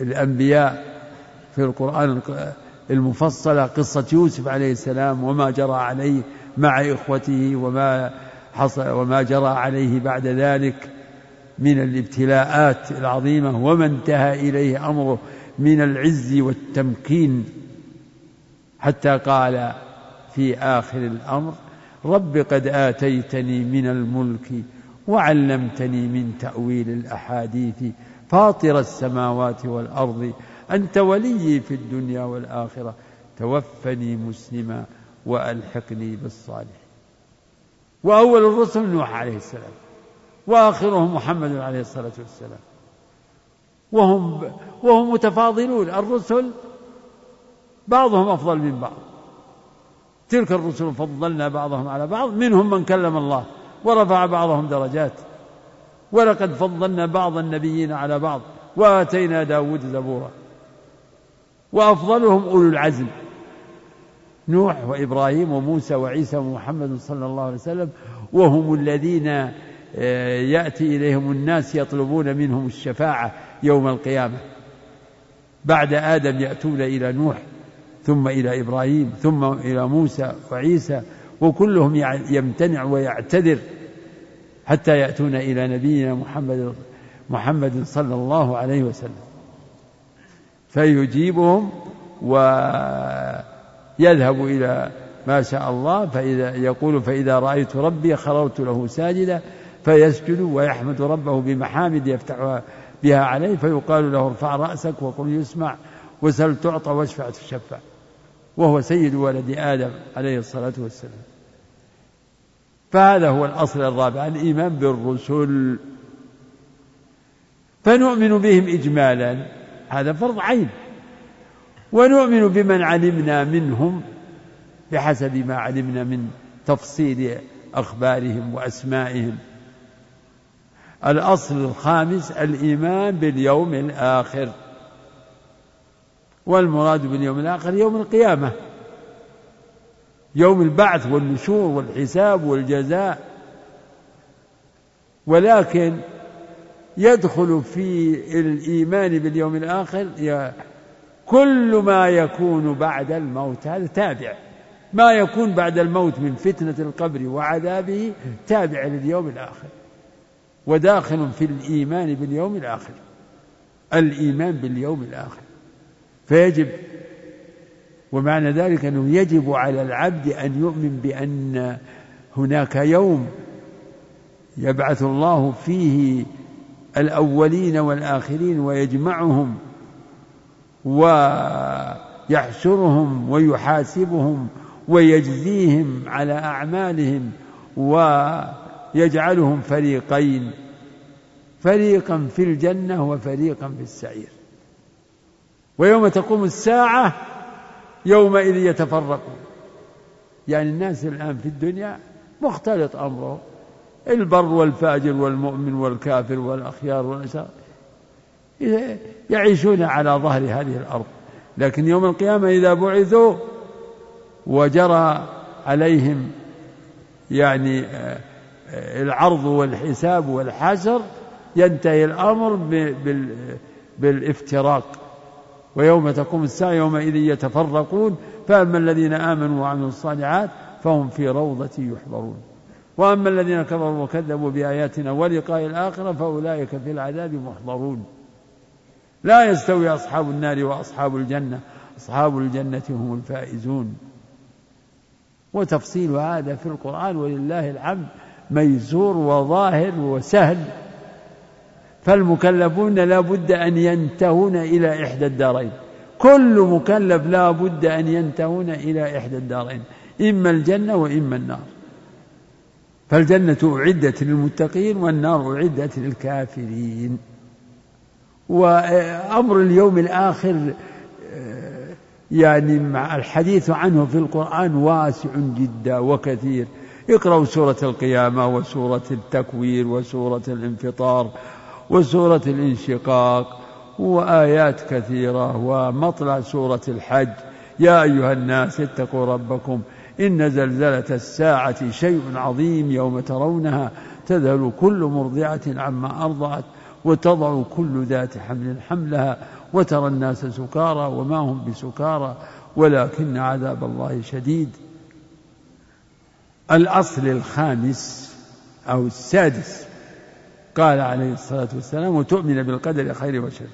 الأنبياء في القرآن المفصلة قصة يوسف عليه السلام وما جرى عليه مع إخوته وما حصل وما جرى عليه بعد ذلك من الابتلاءات العظيمة وما انتهى إليه أمره. من العز والتمكين. حتى قال في آخر الأمر رب قد آتيتني من الملك وعلمتني من تأويل الأحاديث فاطر السماوات والأرض أنت ولي في الدنيا والآخرة توفني مسلما وألحقني بالصالحين. وأول الرسل نوح عليه السلام وآخرهم محمد عليه الصلاة والسلام. وهم وهم متفاضلون. الرسل بعضهم أفضل من بعض. تلك الرسل فضلنا بعضهم على بعض منهم من كلم الله ورفع بعضهم درجات. ولقد فضلنا بعض النبيين على بعض وآتينا داود زبورا. وأفضلهم أولو العزم نوح وإبراهيم وموسى وعيسى ومحمد صلى الله عليه وسلم وهم الذين آه، يأتي إليهم الناس يطلبون منهم الشفاعة. يوم القيامة بعد آدم يأتون إلى نوح ثم إلى إبراهيم ثم إلى موسى وعيسى وكلهم يمتنع ويعتذر حتى يأتون إلى نبينا محمد محمد صلى الله عليه وسلم. فيجيبهم ويذهب إلى ما شاء الله فإذا يقول فإذا رأيت ربي خررت له ساجدا فيسجد ويحمد ربه بمحامد يفتح بها عليه فيقال له ارفع رأسك وقل يسمع وسل تعطى واشفع تشفع. وهو سيد ولد آدم عليه الصلاة والسلام. فهذا هو الأصل الرابع الإيمان بالرسل. فنؤمن بهم إجمالا هذا فرض عين. ونؤمن بمن علمنا منهم بحسب ما علمنا من تفصيل أخبارهم وأسمائهم. الأصل الخامس الإيمان باليوم الآخر. والمراد باليوم الآخر يوم القيامة. يوم البعث والنشور والحساب والجزاء. ولكن يدخل في الإيمان باليوم الآخر كل ما يكون بعد الموت هذا تابع. ما يكون بعد الموت من فتنة القبر وعذابه تابع لليوم الآخر. وداخل في الإيمان باليوم الآخر. الإيمان باليوم الآخر. فيجب ومعنى ذلك أنه يجب على العبد أن يؤمن بأن هناك يوم يبعث الله فيه الأولين والآخرين ويجمعهم ويحشرهم ويحاسبهم ويجزيهم على أعمالهم ويجعلهم فريقين فريقا في الجنة وفريقا في السعير. ويوم تقوم الساعة يومئذ يتفرقون. يعني الناس الآن في الدنيا مختلط أمره. البر والفاجر والمؤمن والكافر والأخيار والأشرار يعيشون على ظهر هذه الأرض. لكن يوم القيامة إذا بعثوا وجرى عليهم يعني آه، العرض والحساب والحشر ينتهي الأمر بالإفتراق. ويوم تقوم الساعة يومئذ يتفرقون فأما الذين آمنوا وعملوا الصالحات فهم في روضة يحضرون. وأما الذين كفروا وكذبوا بآياتنا ولقاء الآخرة فأولئك في العذاب محضرون. لا يستوي أصحاب النار وأصحاب الجنة أصحاب الجنة هم الفائزون. وتفصيل هذا في القرآن ولله الحمد. ميسور وظاهر وسهل. فالمكلفون لا بد أن ينتهون إلى إحدى الدارين. كل مكلف لا بد أن ينتهون إلى إحدى الدارين إما الجنة وإما النار. فالجنة أعدت للمتقين والنار أعدت للكافرين. وأمر اليوم الآخر يعني مع الحديث عنه في القرآن واسع جدا وكثير. اقرأوا سورة القيامة وسورة التكوير وسورة الانفطار وسورة الانشقاق وآيات كثيرة ومطلع سورة الحج. يا أيها الناس اتقوا ربكم إن زلزلة الساعة شيء عظيم يوم ترونها تذهل كل مرضعة عما أرضعت وتضع كل ذات حمل حملها وترى الناس سكارى وما هم بسكارى ولكن عذاب الله شديد. الأصل الخامس أو السادس قال عليه الصلاة والسلام وتؤمن بالقدر خير وشر.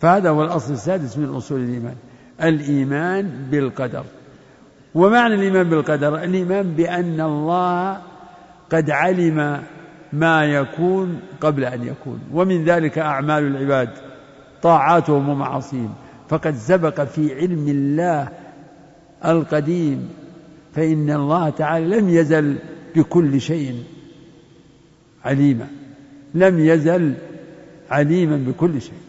فهذا هو الأصل السادس من أصول الإيمان الإيمان بالقدر. ومعنى الإيمان بالقدر؟ الإيمان بأن الله قد علم ما يكون قبل أن يكون ومن ذلك أعمال العباد طاعاتهم ومعاصيهم. فقد سبق في علم الله القديم فإن الله تعالى لم يزل بكل شيء عليما لم يزل عليما بكل شيء.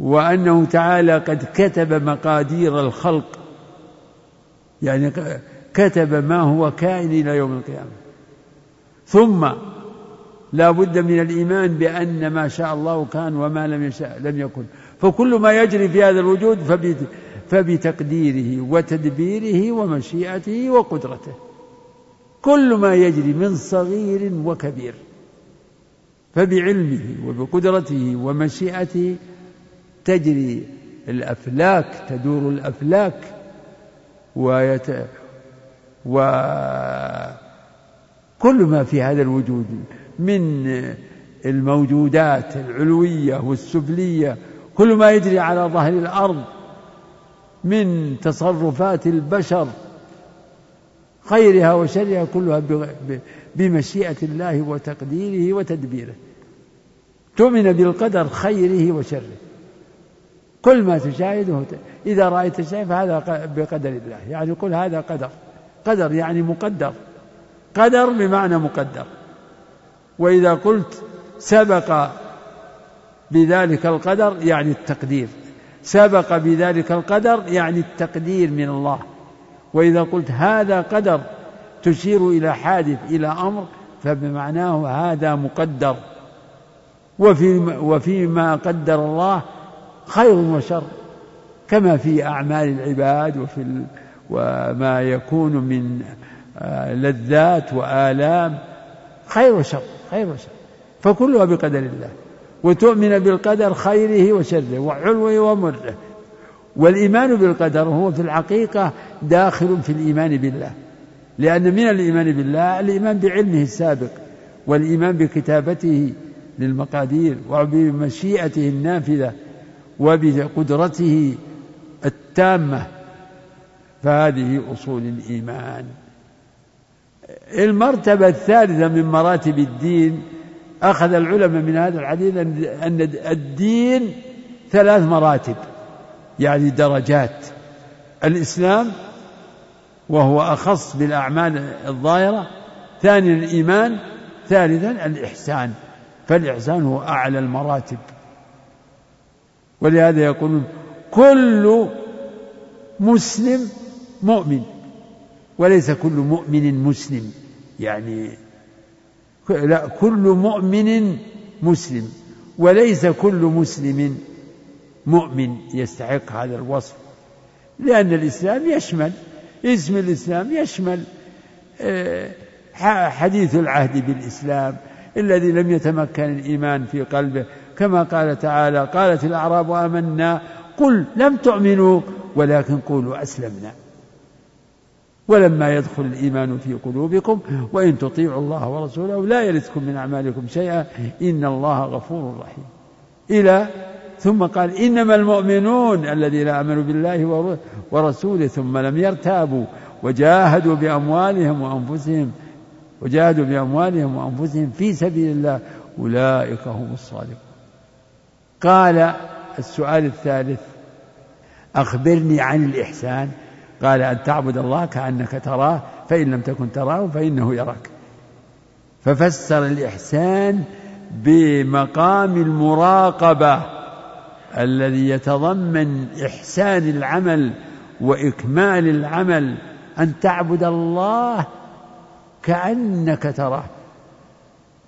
وأنه تعالى قد كتب مقادير الخلق يعني كتب ما هو كائن إلى يوم القيامة. ثم لا بد من الإيمان بأن ما شاء الله كان وما لم يشاء لم يكن. فكل ما يجري في هذا الوجود فبتقديره وتدبيره ومشيئته وقدرته. كل ما يجري من صغير وكبير فبعلمه وبقدرته ومشيئته تجري الأفلاك تدور الأفلاك ويت وكل ما في هذا الوجود من الموجودات العلوية والسفلية كل ما يجري على ظهر الأرض من تصرفات البشر خيرها وشرها كلها بمشيئة الله وتقديره وتدبيره. تؤمن بالقدر خيره وشره. كل ما تشاهده إذا رأيت شيء فهذا بقدر الله. يعني قل هذا قدر. قدر يعني مقدر. قدر بمعنى مقدر. وإذا قلت سبق بذلك القدر يعني التقدير. سبق بذلك القدر يعني التقدير من الله. وإذا قلت هذا قدر تشير إلى حادث إلى أمر فبمعناه هذا مقدر. وفي وفيما قدر الله خير وشر كما في أعمال العباد وفي وما يكون من آه، لذات وآلام. خير وشر خير وشر. فكلها بقدر الله. وتؤمن بالقدر خيره وشره وحلوه ومره. والإيمان بالقدر هو في الحقيقة داخل في الإيمان بالله. لأن من الإيمان بالله؟ الإيمان بعلمه السابق والإيمان بكتابته للمقادير وبمشيئته النافذة وبقدرته التامة. فهذه أصول الإيمان. المرتبة الثالثة من مراتب الدين أخذ العلماء من هذا الحديث أن الدين ثلاث مراتب يعني درجات. الإسلام وهو أخص بالأعمال الظاهرة ثانيا الإيمان ثالثا الإحسان. فالإحسان هو أعلى المراتب. ولهذا يقولون كل مسلم مؤمن وليس كل مؤمن مسلم. يعني لا كل مؤمن مسلم وليس كل مسلم مؤمن يستحق هذا الوصف. لأن الإسلام يشمل اسم الإسلام يشمل آه، حديث العهد بالإسلام الذي لم يتمكن الإيمان في قلبه. كما قال تعالى قالت الأعراب آمنا قل لم تؤمنوا ولكن قولوا أسلمنا. ولما يدخل الإيمان في قلوبكم وإن تطيعوا الله ورسوله لا يلدكم من أعمالكم شيئا إن الله غفور رحيم. إلى ثم قال إنما المؤمنون الذين آمنوا بالله ورسوله ثم لم يرتابوا وجاهدوا بأموالهم وأنفسهم وجاهدوا بأموالهم وأنفسهم في سبيل الله أولئك هم الصادقون. قال السؤال الثالث أخبرني عن الإحسان. قال أن تعبد الله كأنك تراه فإن لم تكن تراه فإنه يراك. ففسر الإحسان بمقام المراقبة الذي يتضمن إحسان العمل وإكمال العمل أن تعبد الله كأنك تراه.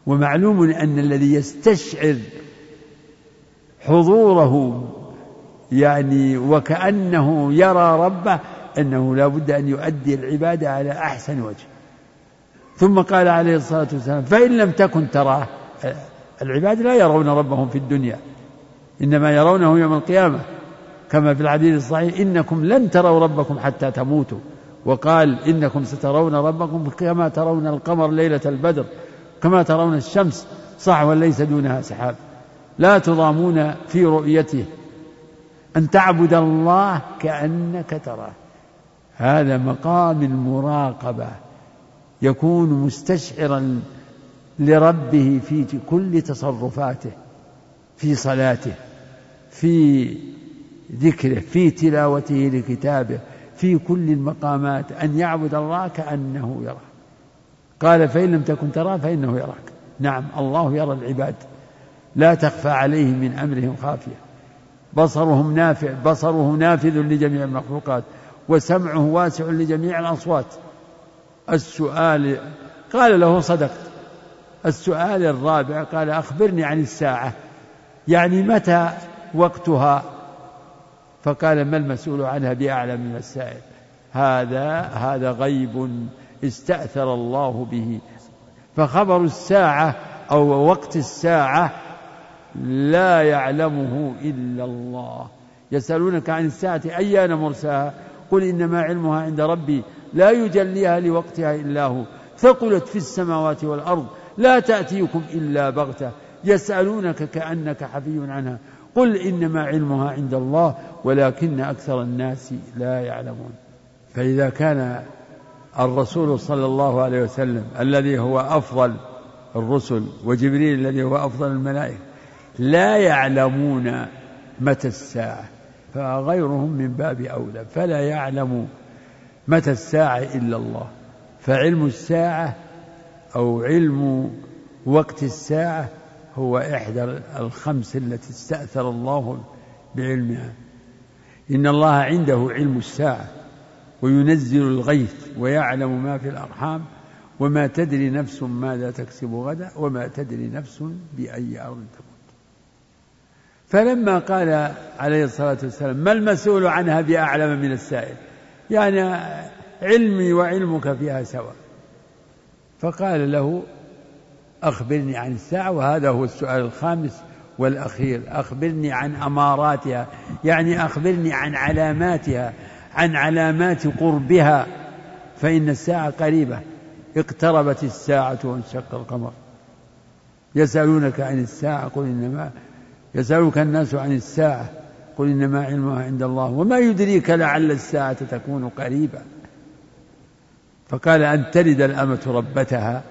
ومعلوم أن الذي يستشعر حضوره يعني وكأنه يرى ربه أنه لا بد أن يؤدي العبادة على أحسن وجه. ثم قال عليه الصلاة والسلام فإن لم تكن تراه العباد لا يرون ربهم في الدنيا إنما يرونه يوم القيامة. كما في الحديث الصحيح إنكم لن تروا ربكم حتى تموتوا. وقال إنكم سترون ربكم كما ترون القمر ليلة البدر كما ترون الشمس صحوا ليس دونها سحاب. لا تضامون في رؤيته. أن تعبد الله كأنك تراه. هذا مقام المراقبة يكون مستشعرا لربه في كل تصرفاته في صلاته في ذكره في تلاوته لكتابه في كل المقامات أن يعبد الله كأنه يراه. قال فإن لم تكن تراه فإنه يراك. نعم الله يرى العباد. لا تخفى عليه من أمرهم خافية. بصرهم نافع بصره نافذ لجميع المخلوقات. وسمعه واسع لجميع الأصوات. السؤال قال له صدقت السؤال الرابع قال أخبرني عن الساعة. يعني متى وقتها؟ فقال ما المسؤول عنها بأعلم من السائل. هذا هذا غيب استأثر الله به. فخبر الساعة أو وقت الساعة لا يعلمه إلا الله. يسألونك عن الساعة أيان مرساها؟ قل إنما علمها عند ربي لا يجليها لوقتها إلا هو. ثقلت في السماوات والأرض لا تأتيكم إلا بغتة. يسألونك كأنك حفي عنها. قل إنما علمها عند الله ولكن أكثر الناس لا يعلمون. فإذا كان الرسول صلى الله عليه وسلم الذي هو أفضل الرسل وجبريل الذي هو أفضل الملائكة لا يعلمون متى الساعة. فغيرهم من باب أولى فلا يعلم متى الساعة إلا الله. فعلم الساعة أو علم وقت الساعة هو إحدى الخمس التي استأثر الله بعلمها. إن الله عنده علم الساعة وينزل الغيث ويعلم ما في الأرحام وما تدري نفس ماذا تكسب غدا وما تدري نفس بأي أرض تموت فلما قال عليه الصلاة والسلام ما المسؤول عنها بأعلم من السائل؟ يعني علمي وعلمك فيها سواء. فقال له أخبرني عن الساعة. وهذا هو السؤال الخامس والأخير أخبرني عن أماراتها. يعني أخبرني عن علاماتها عن علامات قربها. فإن الساعة قريبة اقتربت الساعة وانشق القمر. يسألونك عن الساعة قل إنما يسألك الناس عن الساعة. قل إنما علمها عند الله. وما يدريك لعل الساعة تكون قريبا. فقال أن تلد الأمة ربتها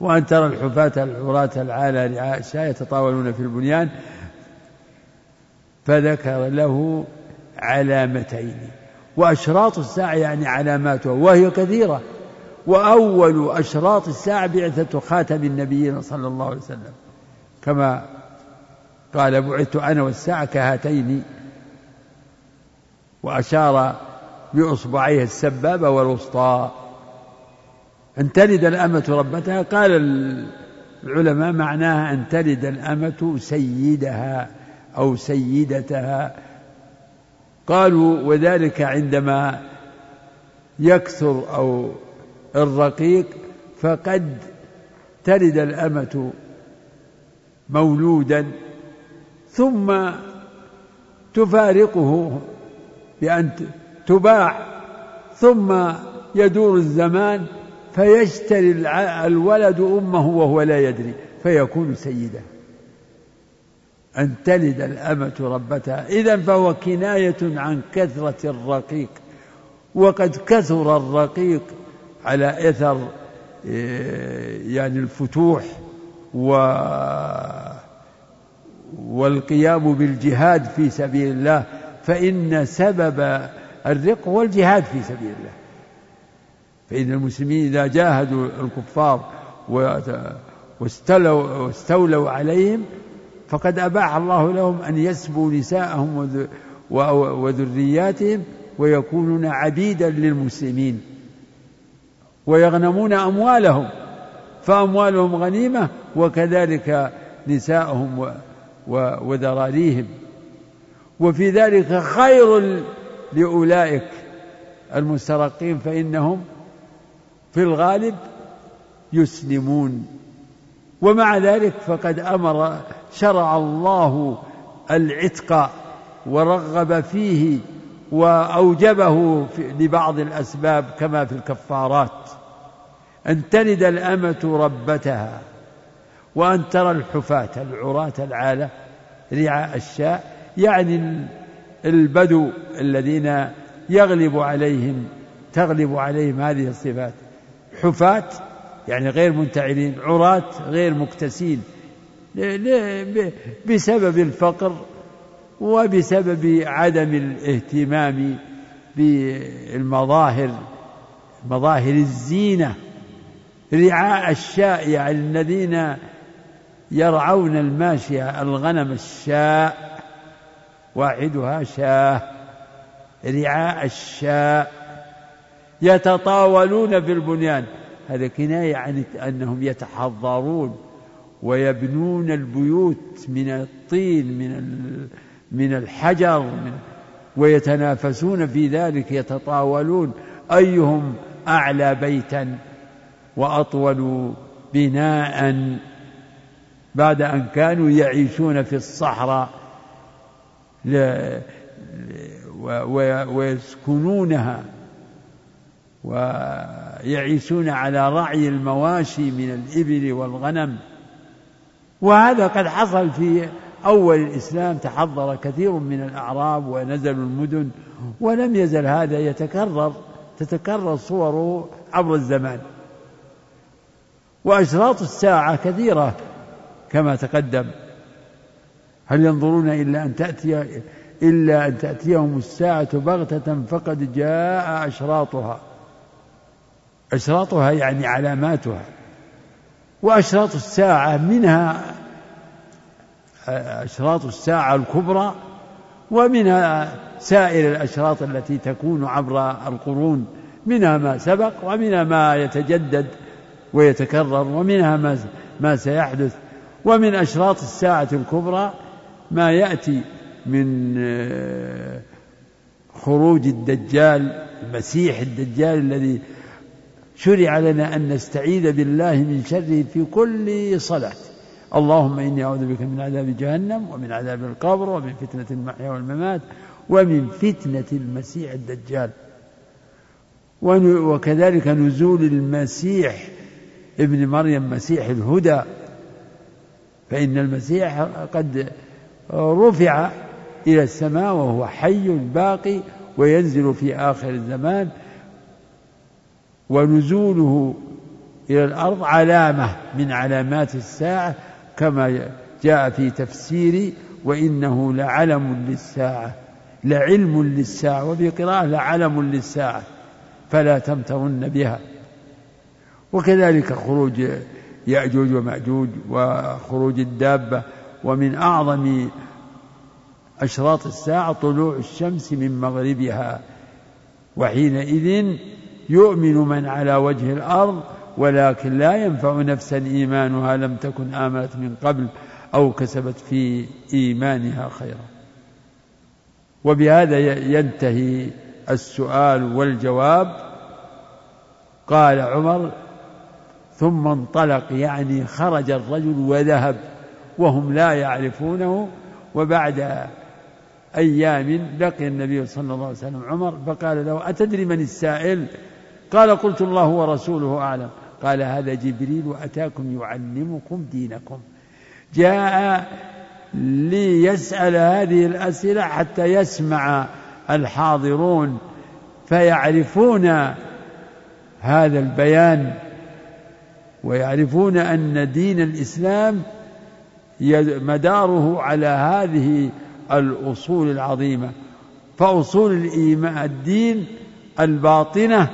وأن ترى الحفاة العراة العالى رعاء يتطاولون في البنيان. فذكر له علامتين. وأشراط الساعة يعني علاماتها وهي كثيرة. وأول أشراط الساعة بعثة خاتم النبيين صلى الله عليه وسلم. كما قال بعثت أنا والساعة كهاتين وأشار بإصبعيه السبابة والوسطى. أن تلد الأمة ربتها؟ قال العلماء معناها أن تلد الأمة سيدها أو سيدتها. قالوا وذلك عندما يكثر أو الرقيق فقد تلد الأمة مولودا ثم تفارقه بأن تباع ثم يدور الزمان فيشتري الولد أمه وهو لا يدري فيكون سيدا. أن تلد الأمة ربتها. إذا فهو كناية عن كثرة الرقيق. وقد كثر الرقيق على إثر إيه، يعني الفتوح و والقيام بالجهاد في سبيل الله فإن سبب الرق هو الجهاد في سبيل الله. فإن المسلمين إذا جاهدوا الكفار واستولوا, واستولوا عليهم فقد أباح الله لهم أن يسبوا نساءهم وذرياتهم ويكونون عبيدا للمسلمين ويغنمون أموالهم فأموالهم غنيمة وكذلك نساءهم وذراريهم وفي ذلك خير لأولئك المسترقين فإنهم في الغالب يسلمون. ومع ذلك فقد أمر شرع الله العتق ورغب فيه وأوجبه لبعض الأسباب كما في الكفارات. أن تلد الأمة ربتها. وأن ترى الحفاة العراة العالة رعاء الشاء يعني البدو الذين يغلب عليهم تغلب عليهم هذه الصفات. حفاة يعني غير منتعلين عراة غير مكتسين بسبب الفقر وبسبب عدم الاهتمام بالمظاهر مظاهر الزينة. رعاء الشاء يعني الذين يرعون الماشية الغنم الشاء واحدها شاه رعاء الشاء يتطاولون في البنيان. هذا كناية عن أنهم يتحضرون ويبنون البيوت من الطين من من الحجر من ويتنافسون في ذلك يتطاولون. أيهم أعلى بيتا وأطول بناء؟ بعد أن كانوا يعيشون في الصحراء ويسكنونها ويعيشون على رعي المواشي من الإبل والغنم. وهذا قد حصل في أول الإسلام تحضر كثير من الأعراب ونزلوا المدن ولم يزل هذا يتكرر تتكرر صوره عبر الزمان. وأشراط الساعة كثيرة. كما تقدم. هل ينظرون إلا أن تأتي إلا أن تأتيهم الساعة بغتة فقد جاء أشراطها. أشراطها يعني علاماتها. وأشراط الساعة منها أشراط الساعة الكبرى ومنها سائر الأشراط التي تكون عبر القرون. منها ما سبق ومنها ما يتجدد ويتكرر ومنها ما ما سيحدث. ومن أشراط الساعة الكبرى ما يأتي من آه، خروج الدجال المسيح الدجال الذي شرع لنا أن نستعيذ بالله من شره في كل صلاة. اللهم إني أعوذ بك من عذاب جهنم ومن عذاب القبر ومن فتنة المحيا والممات ومن فتنة المسيح الدجال. وكذلك نزول المسيح ابن مريم مسيح الهدى. فإن المسيح قد رفع إلى السماء وهو حي باقي وينزل في آخر الزمان ونزوله إلى الأرض علامة من علامات الساعة كما جاء في تفسير وإنه لعلم للساعة لعلم للساعة وفي قراءة لعلم للساعة فلا تمترن بها. وكذلك خروج يأجوج ومأجوج وخروج الدابة ومن أعظم أشراط الساعة طلوع الشمس من مغربها وحينئذ يؤمن من على وجه الأرض ولكن لا ينفع نفسا إيمانها لم تكن آمنت من قبل أو كسبت في إيمانها خيرا. وبهذا ينتهي السؤال والجواب. قال عمر ثم انطلق يعني خرج الرجل وذهب وهم لا يعرفونه. وبعد أيام لقي النبي صلى الله عليه وسلم عمر فقال له أتدري من السائل؟ قال قلت الله ورسوله أعلم. قال هذا جبريل أتاكم يعلمكم دينكم. جاء ليسأل هذه الأسئلة حتى يسمع الحاضرون فيعرفون هذا البيان. ويعرفون أن دين الإسلام مداره على هذه الأصول العظيمة. فأصول الإيمان الدين الباطنة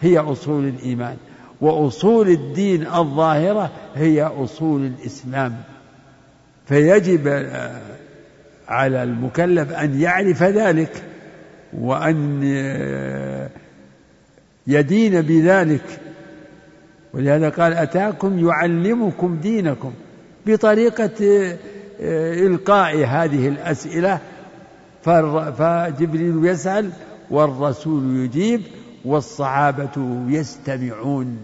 هي أصول الإيمان وأصول الدين الظاهرة هي أصول الإسلام. فيجب على المكلف أن يعرف ذلك وأن يدين بذلك ولهذا قال أتاكم يعلمكم دينكم بطريقة إلقاء هذه الأسئلة. فجبريل يسأل والرسول يجيب والصحابة يستمعون.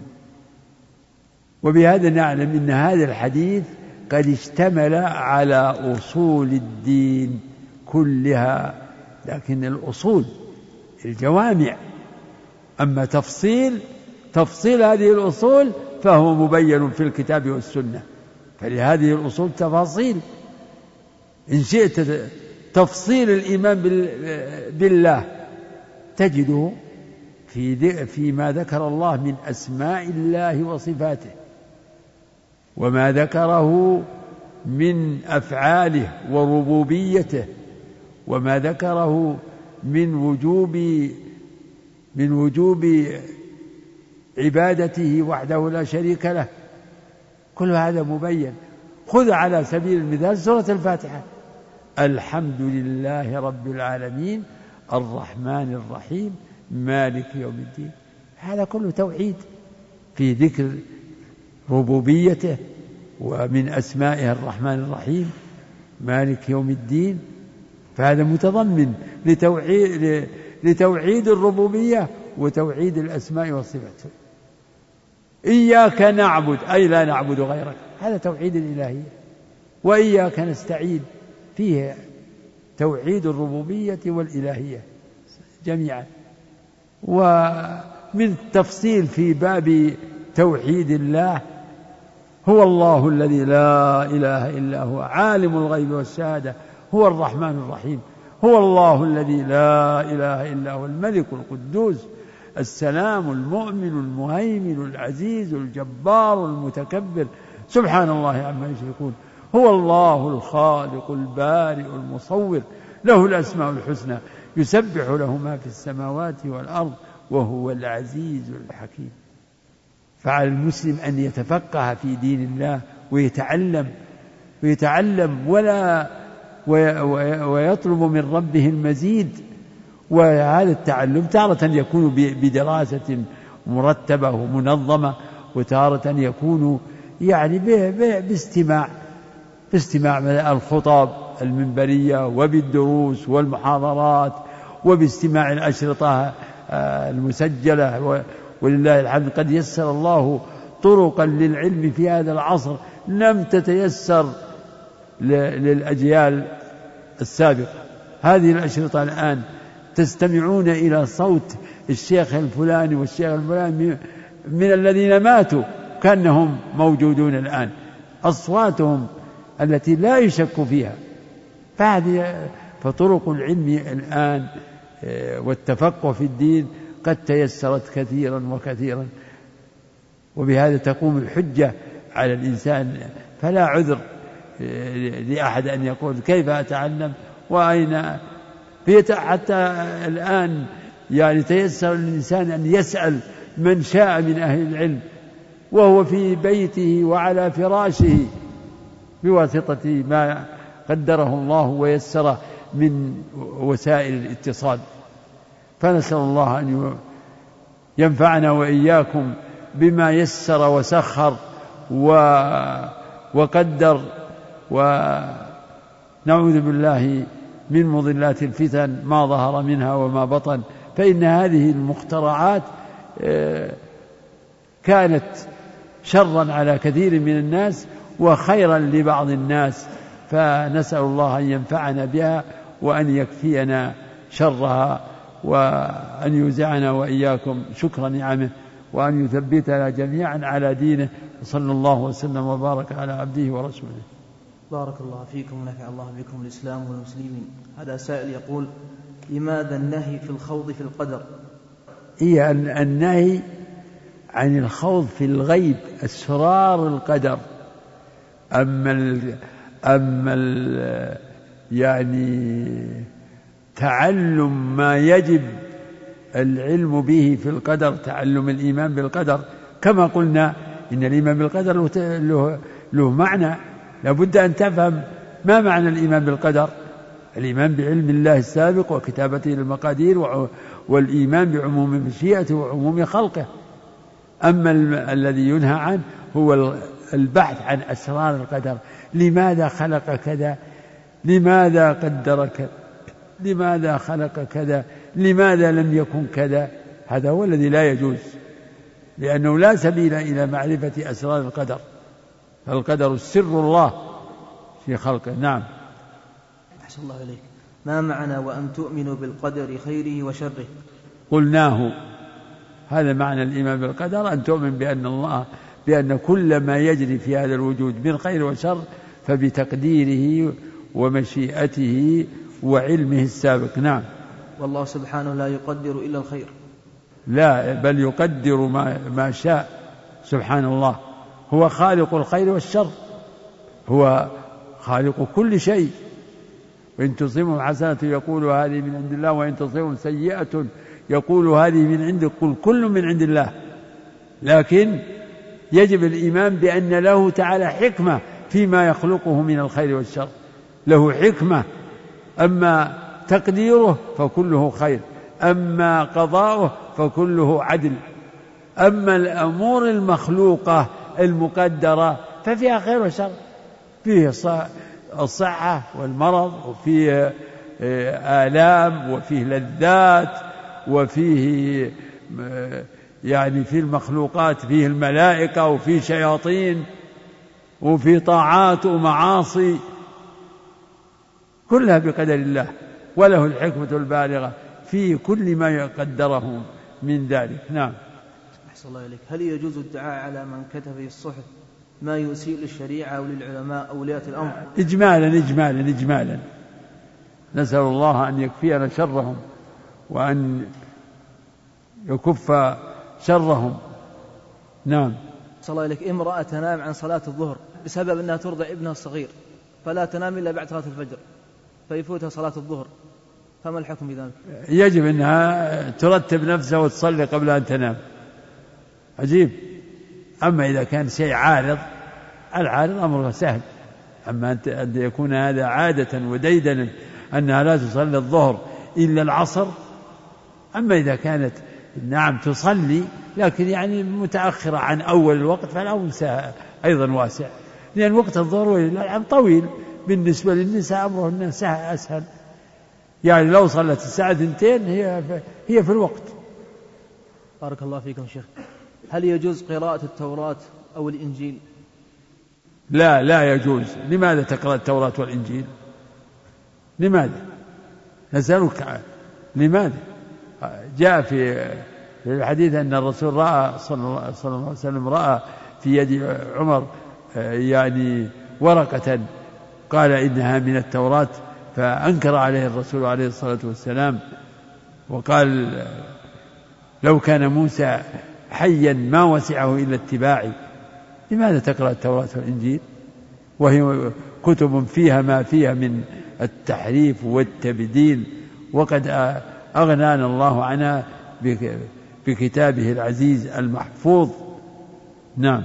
وبهذا نعلم أن هذا الحديث قد اشتمل على أصول الدين كلها لكن الأصول الجوامع. أما تفصيل تفصيل هذه الأصول فهو مبين في الكتاب والسنة. فلهذه الأصول تفاصيل. إن شئت تفصيل الإيمان بالله تجده في فيما ذكر الله من أسماء الله وصفاته. وما ذكره من أفعاله وربوبيته. وما ذكره من وجوب من وجوب عبادته وحده لا شريك له. كل هذا مبين. خذ على سبيل المثال سورة الفاتحة. الحمد لله رب العالمين الرحمن الرحيم مالك يوم الدين. هذا كله توحيد في ذكر ربوبيته ومن أسمائها الرحمن الرحيم مالك يوم الدين. فهذا متضمن لتوحيد لتوحيد الربوبية وتوحيد الأسماء والصفات. إياك نعبد أي لا نعبد غيرك. هذا توحيد الإلهية. وإياك نستعين. فيه توحيد الربوبية والإلهية جميعا. ومن تفصيل في باب توحيد الله هو الله الذي لا إله إلا هو عالم الغيب والشهادة هو الرحمن الرحيم هو الله الذي لا إله إلا هو الملك القدوس السلام المؤمن المهيمن العزيز الجبار المتكبر. سبحان الله عما يشركون. هو الله الخالق البارئ المصور. له الأسماء الحسنى. يسبح له ما في السماوات والأرض وهو العزيز الحكيم. فعلى المسلم أن يتفقه في دين الله ويتعلم ويتعلم ولا ويطلب من ربه المزيد وهذا التعلم تارة يكون بدراسة مرتبة ومنظمة وتارة يكون يعني باستماع باستماع الخطب المنبرية وبالدروس والمحاضرات وباستماع الأشرطة آه، المسجلة. ولله الحمد قد يسر الله طرقا للعلم في هذا العصر لم تتيسر للأجيال السابقة. هذه الأشرطة الآن تستمعون إلى صوت الشيخ الفلاني والشيخ الفلاني من الذين ماتوا كأنهم موجودون الآن. أصواتهم التي لا يشك فيها. فهذه فطرق العلم الآن آه، والتفقه في الدين قد تيسرت كثيرا وكثيرا. وبهذا تقوم الحجة على الإنسان. فلا عذر آه، لأحد أن يقول كيف أتعلم؟ وأين حتى الآن يعني تيسر للإنسان أن يسأل من شاء من أهل العلم وهو في بيته وعلى فراشه بواسطة ما قدره الله ويسره من وسائل الاتصال. فنسأل الله أن ينفعنا وإياكم بما يسر وسخر و وقدر ونعوذ بالله من مضلات الفتن ما ظهر منها وما بطن فإن هذه المخترعات آه، كانت شرا على كثير من الناس وخيرا لبعض الناس فنسأل الله أن ينفعنا بها وأن يكفينا شرها وأن يوزعنا وإياكم شكر نعمه وأن يثبتنا جميعا على دينه صلى الله وسلم وبارك على عبده ورسوله. بارك الله فيكم ونفع الله بكم الإسلام والمسلمين. هذا سائل يقول لماذا النهي في الخوض في القدر؟ هي النهي عن الخوض في الغيب أسرار القدر. أما ال أما ال يعني تعلم ما يجب العلم به في القدر تعلم الإيمان بالقدر. كما قلنا إن الإيمان بالقدر له, له معنى. لابد أن تفهم ما معنى الإيمان بالقدر. الإيمان بعلم الله السابق وكتابته للمقادير والإيمان بعموم مشيئته وعموم خلقه. أما الذي ينهى عنه هو البحث عن أسرار القدر. لماذا خلق كذا؟ لماذا قدر كذا لماذا خلق كذا؟ لماذا لم يكن كذا؟ هذا هو الذي لا يجوز لأنه لا سبيل إلى معرفة أسرار القدر. القدر سر الله في خلقه. نعم. أحسن الله إليك. ما معنى وأن تؤمنوا بالقدر خيره وشره؟ قلناه هذا معنى الإيمان بالقدر أن تؤمن بأن الله بأن كل ما يجري في هذا الوجود من خير وشر فبتقديره ومشيئته وعلمه السابق. نعم. والله سبحانه لا يقدر إلا الخير. لا بل يقدر ما, ما شاء. سبحان الله. هو خالق الخير والشر. هو خالق كل شيء. وإن تصيبهم حسنة يقول هذه من عند الله وإن تصيبهم سيئة يقول هذه من عندك قل كل من عند الله. لكن يجب الإيمان بأن له تعالى حكمة فيما يخلقه من الخير والشر. له حكمة. أما تقديره فكله خير. أما قضاؤه فكله عدل. أما الأمور المخلوقة المقدرة ففيها خير وشر. فيه الصحة والمرض وفيه آه، آلام وفيه لذات وفيه آه، يعني في المخلوقات فيه الملائكة وفيه شياطين وفي طاعات ومعاصي. كلها بقدر الله وله الحكمة البالغة في كل ما يقدره من ذلك. نعم. أحسن الله إليك. هل يجوز الدعاء على من كتب في الصحف ما يسيء للشريعة أو للعلماء أو ولاة الأمر؟ إجمالا إجمالا إجمالا. نسأل الله أن يكفينا شرهم وأن يكف شرهم. نعم. صلى الله إليك. امرأة تنام عن صلاة الظهر بسبب أنها ترضع ابنها الصغير فلا تنام إلا بعد صلاة الفجر فيفوتها صلاة الظهر. فما الحكم بذلك يجب أنها ترتب نفسها وتصلي قبل أن تنام. عجيب. أما إذا كان شيء عارض العارض أمره سهل. أما أن يكون هذا عادة وديدنا أنها لا تصلي الظهر إلا العصر أما إذا كانت نعم تصلي لكن يعني متأخرة عن أول الوقت فالأمر أيضا واسع. لأن وقت الظهر والعام طويل. بالنسبة للنساء أمرهن أسهل. يعني لو صلت الساعة اثنتين هي هي في الوقت. بارك الله فيكم شيخ. هل يجوز قراءة التوراة أو الإنجيل؟ لا لا يجوز. لماذا تقرأ التوراة والإنجيل؟ لماذا؟ نسألك. لماذا؟ جاء في في الحديث أن الرسول رأى صلى الله عليه وسلم رأى في يد عمر يعني ورقة قال إنها من التوراة فأنكر عليه الرسول عليه الصلاة والسلام وقال لو كان موسى حيا ما وسعه إلا اتباعي لماذا تقرأ التوراة والإنجيل؟ وهي كتب فيها ما فيها من التحريف والتبديل. وقد أغنانا الله عنها بكتابه العزيز المحفوظ. نعم.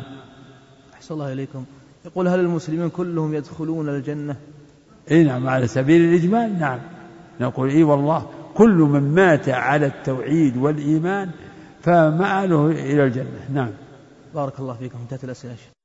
أحسن الله إليكم. يقول هل المسلمين كلهم يدخلون الجنة؟ اي نعم على سبيل الإجمال نعم. نقول إي والله كل من مات على التوحيد والإيمان فمآله إلى الجنة. نعم. بارك الله فيكم. انتهت الأسئلة